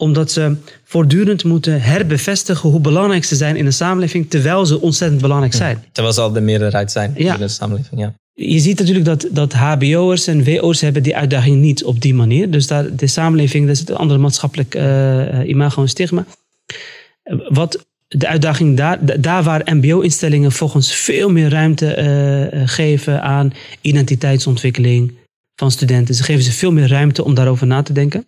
omdat ze voortdurend moeten herbevestigen hoe belangrijk ze zijn in de samenleving, terwijl ze ontzettend belangrijk zijn. Terwijl ze al de meerderheid zijn Ja. in de samenleving. Ja. Je ziet natuurlijk dat, dat HBO'ers en WO'ers hebben die uitdaging niet op die manier. Dus daar, de samenleving, dat is een andere maatschappelijk eh, imago en stigma. Wat de uitdaging daar, da- daar waar MBO-instellingen volgens veel meer ruimte eh, eh, geven aan identiteitsontwikkeling van studenten. Ze geven ze veel meer ruimte om daarover na te denken.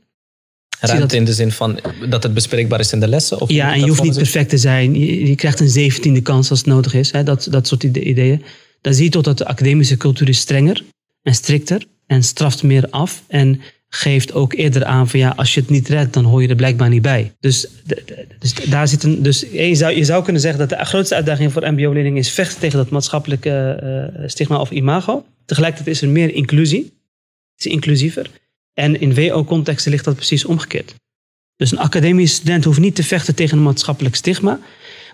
Ruimte dat- in de zin van dat het bespreekbaar is in de lessen? Of Ja, en je hoeft niet perfect te zijn. Je, je krijgt een zeventiende kans als het nodig is. Hè? Dat, dat soort ide- ideeën. Dan zie je toch dat de academische cultuur is strenger en strikter. En straft meer af. En geeft ook eerder aan van ja, als je het niet redt, dan hoor je er blijkbaar niet bij. Dus, dus daar zit een. Dus je zou, je zou kunnen zeggen dat de grootste uitdaging voor MBO-leerlingen is vechten tegen dat maatschappelijke eh, stigma of imago. Tegelijkertijd is er meer inclusie. Het is inclusiever. En in WO-contexten ligt dat precies omgekeerd. Dus een academische student hoeft niet te vechten tegen een maatschappelijk stigma.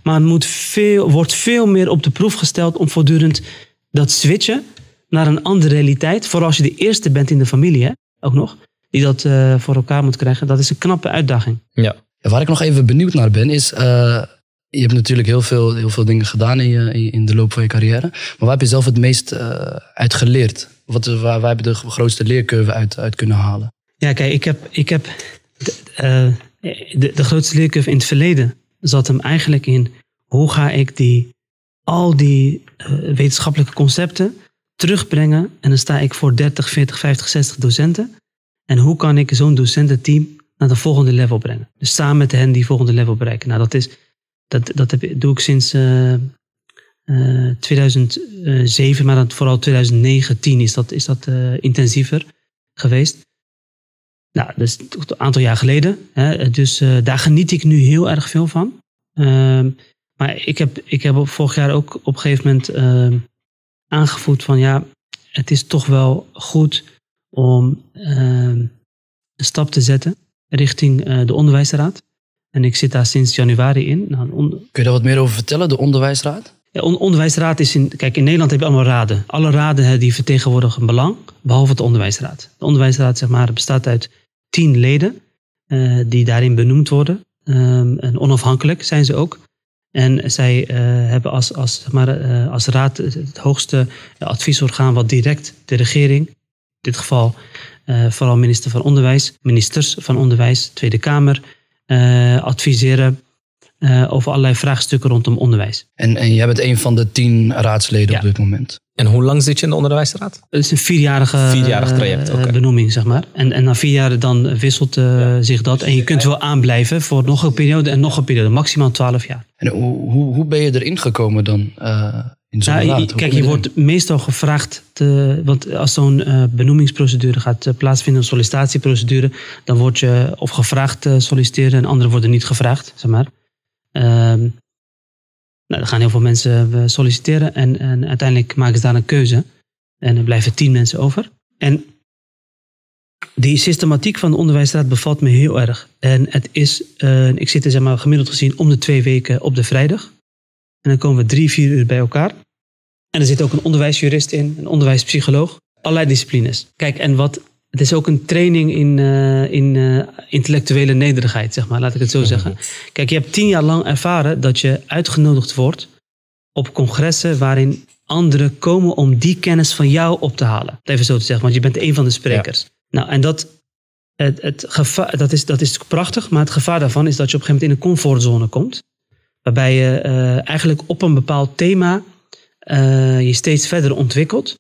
Maar moet veel, wordt veel meer op de proef gesteld om voortdurend dat switchen naar een andere realiteit. Vooral als je de eerste bent in de familie, ook nog, die dat eh, voor elkaar moet krijgen. Dat is een knappe uitdaging. Ja. Waar ik nog even benieuwd naar ben, is. eh, je hebt natuurlijk heel veel, heel veel dingen gedaan in, je, in, de loop van je carrière. Maar waar heb je zelf het meest eh, uit geleerd? Wat, waar, waar heb je de grootste leercurve uit, uit kunnen halen? Ja, kijk, ik heb, ik heb de, eh, de, de grootste leercurve in het verleden zat hem eigenlijk in hoe ga ik die, al die wetenschappelijke concepten terugbrengen. En dan sta ik voor 30, 40, 50, 60 docenten. En hoe kan ik zo'n docententeam naar de volgende level brengen? Dus samen met hen die volgende level bereiken. Nou, dat, is, dat, dat doe ik sinds eh, eh, 2007, maar dan vooral 2009, 10 is dat, is dat eh, intensiever geweest. Nou, dat is een aantal jaar geleden. Hè? Dus eh, daar geniet ik nu heel erg veel van. Ehm, maar ik heb, ik heb vorig jaar ook op een gegeven moment ehm, aangevoerd van ja, het is toch wel goed om ehm, een stap te zetten richting eh, de onderwijsraad. En ik zit daar sinds januari in. Nou, Kun je daar wat meer over vertellen, de onderwijsraad? ja, on- onderwijsraad is in. Kijk, in Nederland heb je allemaal raden. Alle raden hè, die vertegenwoordigen een belang, behalve de onderwijsraad. De onderwijsraad zeg maar, bestaat uit tien leden eh, die daarin benoemd worden. Ehm, en onafhankelijk zijn ze ook. En zij eh, hebben als, als, zeg maar, als raad het hoogste adviesorgaan wat direct de regering, in dit geval eh, vooral minister van Onderwijs, ministers van Onderwijs, Tweede Kamer, eh, adviseren eh, over allerlei vraagstukken rondom onderwijs. En, en jij bent een van de tien raadsleden Ja. op dit moment. En hoe lang zit je in de onderwijsraad? Het is een vierjarige Vierjarig traject, oké. benoeming, zeg maar. En, en na vier jaar dan wisselt eh, zich dat. En je kunt wel aanblijven voor nog een periode en nog een periode. Maximaal twaalf jaar. En hoe, hoe, hoe ben je erin gekomen dan eh, in zo'n Nou, raad? Kijk, je wordt meestal gevraagd, te, want als zo'n eh, benoemingsprocedure gaat eh, plaatsvinden, een sollicitatieprocedure, dan word je of gevraagd te solliciteren en anderen worden niet gevraagd, zeg maar. Ehm, nou, dan gaan heel veel mensen eh, solliciteren en, en uiteindelijk maken ze daar een keuze. En er blijven tien mensen over. En die systematiek van de onderwijsraad bevalt me heel erg. En het is, ik zit er zeg maar, gemiddeld gezien om de twee weken op de vrijdag. En dan komen we drie, vier uur bij elkaar. En er zit ook een onderwijsjurist in, een onderwijspsycholoog. Allerlei disciplines. Kijk, en wat, het is ook een training in, eh, in eh, intellectuele nederigheid, zeg maar, laat ik het zo zeggen. Kijk, je hebt tien jaar lang ervaren dat je uitgenodigd wordt op congressen waarin anderen komen om die kennis van jou op te halen. Even zo te zeggen, want je bent een van de sprekers. Nou, en dat, het, het gevaar, dat, is, dat is prachtig, maar het gevaar daarvan is dat je op een gegeven moment in een comfortzone komt. Waarbij je eh, eigenlijk op een bepaald thema eh, je steeds verder ontwikkelt.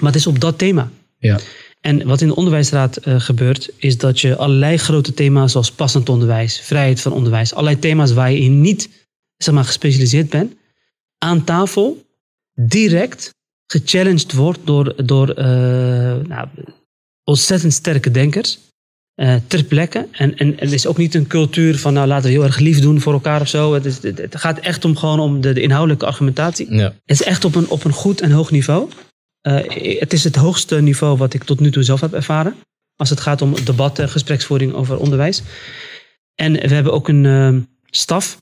Maar het is op dat thema. Ja. En wat in de onderwijsraad eh, gebeurt, is dat je allerlei grote thema's zoals passend onderwijs, vrijheid van onderwijs, allerlei thema's waar je in niet zeg maar, gespecialiseerd bent, aan tafel direct gechallenged wordt door, door nou, ontzettend sterke denkers. Eh, ter plekke. En, en, het is ook niet een cultuur van nou laten we heel erg lief doen voor elkaar of zo. Het, is, het, gaat echt om gewoon om de, de inhoudelijke argumentatie. Ja. Het is echt op een, op een goed en hoog niveau. Eh, het is het hoogste niveau wat ik tot nu toe zelf heb ervaren. Als het gaat om debatten, gespreksvoering over onderwijs. En we hebben ook een eh, staf.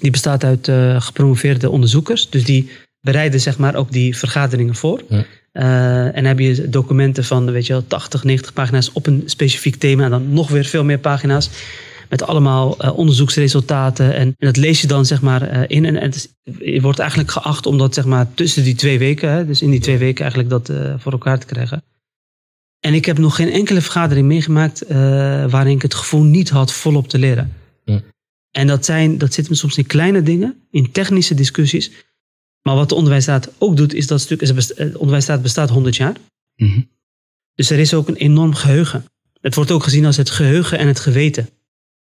Die bestaat uit gepromoveerde onderzoekers. Dus die bereiden zeg maar ook die vergaderingen voor. Ja. Eh, en heb je documenten van weet je wel, 80, 90 pagina's op een specifiek thema. En dan nog weer veel meer pagina's. Met allemaal eh, onderzoeksresultaten. En, en dat lees je dan zeg maar eh, in. En, en het is- je wordt eigenlijk geacht om dat zeg maar tussen die twee weken. Hè, dus in die twee weken eigenlijk dat voor elkaar te krijgen. En ik heb nog geen enkele vergadering meegemaakt waarin ik het gevoel niet had volop te leren. En dat, zijn, dat zit hem soms in kleine dingen, in technische discussies. Maar wat de onderwijsraad ook doet, is dat stuk. is eh, De onderwijsraad bestaat 100 jaar. Mhm. Dus er is ook een enorm geheugen. Het wordt ook gezien als het geheugen en het geweten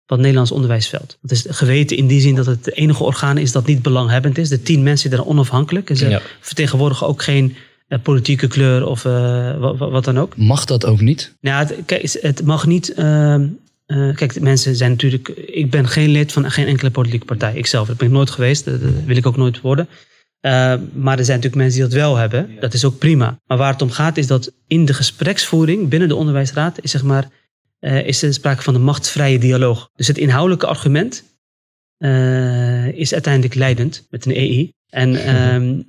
van het Nederlands onderwijsveld. Het is geweten in die zin dat het de enige orgaan is dat niet belanghebbend is. De tien mensen zijn onafhankelijk. En ze Ja. vertegenwoordigen ook geen eh, politieke kleur of eh, wat, wat dan ook. Mag dat ook niet? Nou, het, kijk, het mag niet. ehm, eh, kijk, de mensen zijn natuurlijk. Ik ben geen lid van geen enkele politieke partij. Ikzelf, dat ben ik nooit geweest. Dat, dat wil ik ook nooit worden. Eh, maar er zijn natuurlijk mensen die dat wel hebben. Dat is ook prima. Maar waar het om gaat is dat in de gespreksvoering binnen de onderwijsraad is zeg maar eh, is er sprake van een machtsvrije dialoog. Dus het inhoudelijke argument eh, is uiteindelijk leidend met een EI. En, ehm,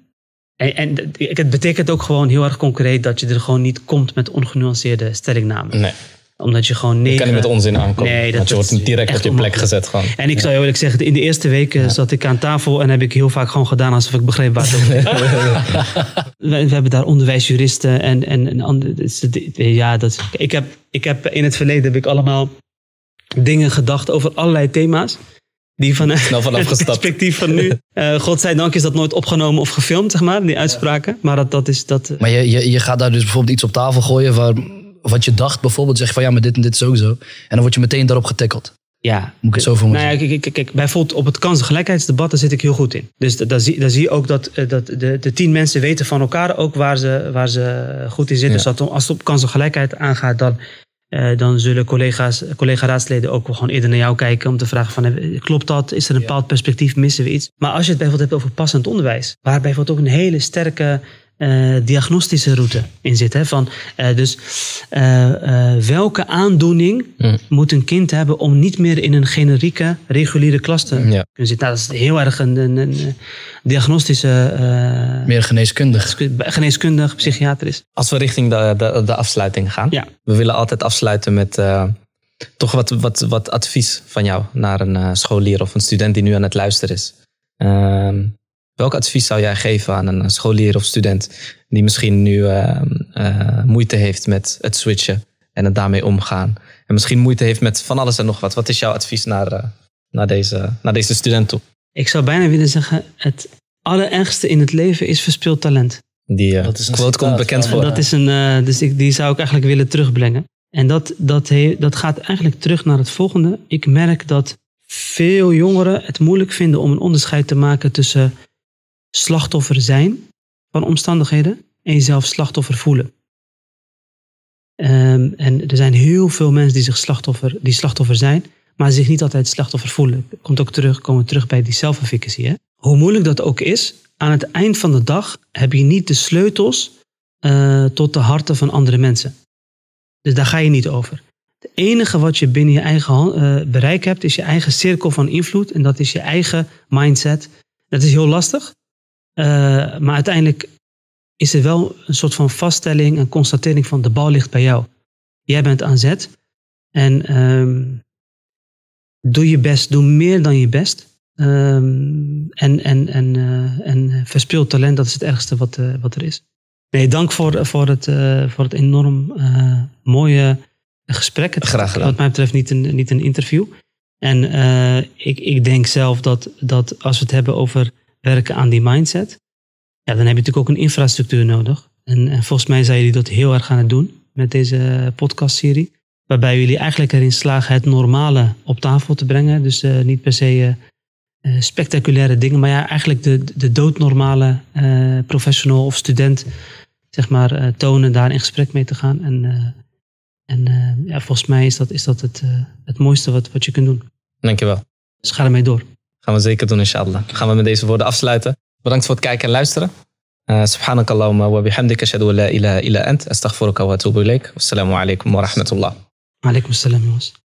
en, en het betekent ook gewoon heel erg concreet dat je er gewoon niet komt met ongenuanceerde stellingnamen. Nee, Omdat je gewoon je negen... kan niet met onzin aankomen. Nee, dat- want je dat wordt direct op je plek gezet gewoon. En ik zou je eerlijk zeggen, in de eerste weken zat ik aan tafel en heb ik heel vaak gewoon gedaan alsof ik begreep waar het over we, we hebben daar onderwijsjuristen en, en, en andere, de- de- ja, dat, ik, heb, ik heb in het verleden heb ik allemaal dingen gedacht over allerlei thema's. Die Snel vanaf het perspectief van nu. Uh, godzijdank is dat nooit opgenomen of gefilmd, zeg maar, die uitspraken. Maar dat, dat is dat. Maar je, je, je gaat daar dus bijvoorbeeld iets op tafel gooien waar, wat je dacht bijvoorbeeld. Zeg je van ja, maar dit en dit is ook zo. En dan word je meteen daarop getackeld. Ja, Moet ik zo voor Nou ja, kijk, kijk, kijk, bijvoorbeeld op het kansengelijkheidsdebat, daar zit ik heel goed in. Dus da- daar zie, daar zie je ook dat, eh, dat de, de tien mensen weten van elkaar ook waar ze, waar ze goed in zitten. Ja. Dus dat, als het op kansengelijkheid aangaat, dan, eh, dan zullen collega's, collega-raadsleden ook wel gewoon eerder naar jou kijken om te vragen van, eh, klopt dat? Is er een bepaald perspectief? Missen we iets? Maar als je het bijvoorbeeld hebt over passend onderwijs, waar bijvoorbeeld ook een hele sterke eh, diagnostische route in zit. Hè? Van, eh, dus eh, eh, welke aandoening Mm. moet een kind hebben om niet meer in een generieke, reguliere klas te Ja. kunnen zitten? Nou, dat is heel erg een, een, een diagnostische, eh, Meer geneeskundig. geneeskundig, psychiatrisch. Als we richting de, de, de afsluiting gaan. Ja. We willen altijd afsluiten met eh, toch wat, wat, wat advies van jou naar een eh, scholier of een student die nu aan het luisteren is. Ehm, welk advies zou jij geven aan een scholier of student die misschien nu ehm, eh, moeite heeft met het switchen en het daarmee omgaan? En misschien moeite heeft met van alles en nog wat. Wat is jouw advies naar, eh, naar, deze, naar deze student toe? Ik zou bijna willen zeggen, het allerergste in het leven is verspeeld talent. Die eh, Dat is een quote komt bekend voor. Dat is een, eh, dus ik, die zou ik eigenlijk willen terugbrengen. En dat, dat, he- dat gaat eigenlijk terug naar het volgende. Ik merk dat veel jongeren het moeilijk vinden om een onderscheid te maken tussen slachtoffer zijn van omstandigheden en jezelf slachtoffer voelen. Ehm, en er zijn heel veel mensen die zich slachtoffer, die slachtoffer zijn, maar zich niet altijd slachtoffer voelen. Komt ook terug, komen terug bij die self-efficacy. Hè? Hoe moeilijk dat ook is, aan het eind van de dag heb je niet de sleutels eh, tot de harten van andere mensen. Dus daar ga je niet over. Het enige wat je binnen je eigen eh, bereik hebt, is je eigen cirkel van invloed. En dat is je eigen mindset. Dat is heel lastig. Eh, maar uiteindelijk is er wel een soort van vaststelling, een constatering van de bal ligt bij jou. Jij bent aan zet. En ehm, doe je best, doe meer dan je best. Ehm, en, en, en, eh, en verspil talent, dat is het ergste wat, eh, wat er is. Nee, dank voor, voor, het, voor het enorm mooie gesprek. Het, Graag gedaan. Wat mij betreft niet een, niet een interview. En ik, ik denk zelf dat, dat als we het hebben over werken aan die mindset, ja, dan heb je natuurlijk ook een infrastructuur nodig. En, en volgens mij zijn jullie dat heel erg aan het doen met deze podcastserie. Waarbij jullie eigenlijk erin slagen het normale op tafel te brengen. Dus eh, niet per se eh, eh, spectaculaire dingen, maar ja, eigenlijk de, de doodnormale professional of student, zeg maar, tonen, daar in gesprek mee te gaan. En, en ja, volgens mij is dat, is dat het, het mooiste wat, wat je kunt doen. Dankjewel. Dus ga ermee door Gaan we zeker doen, inshallah. Gaan we met deze woorden afsluiten. Bedankt voor het kijken en luisteren. Uh, سبحانك اللهم وبحمدك أشهد أن لا إله إلا أنت أستغفرك وأتوب إليك والسلام عليكم ورحمة الله Alaikum salam, jongens.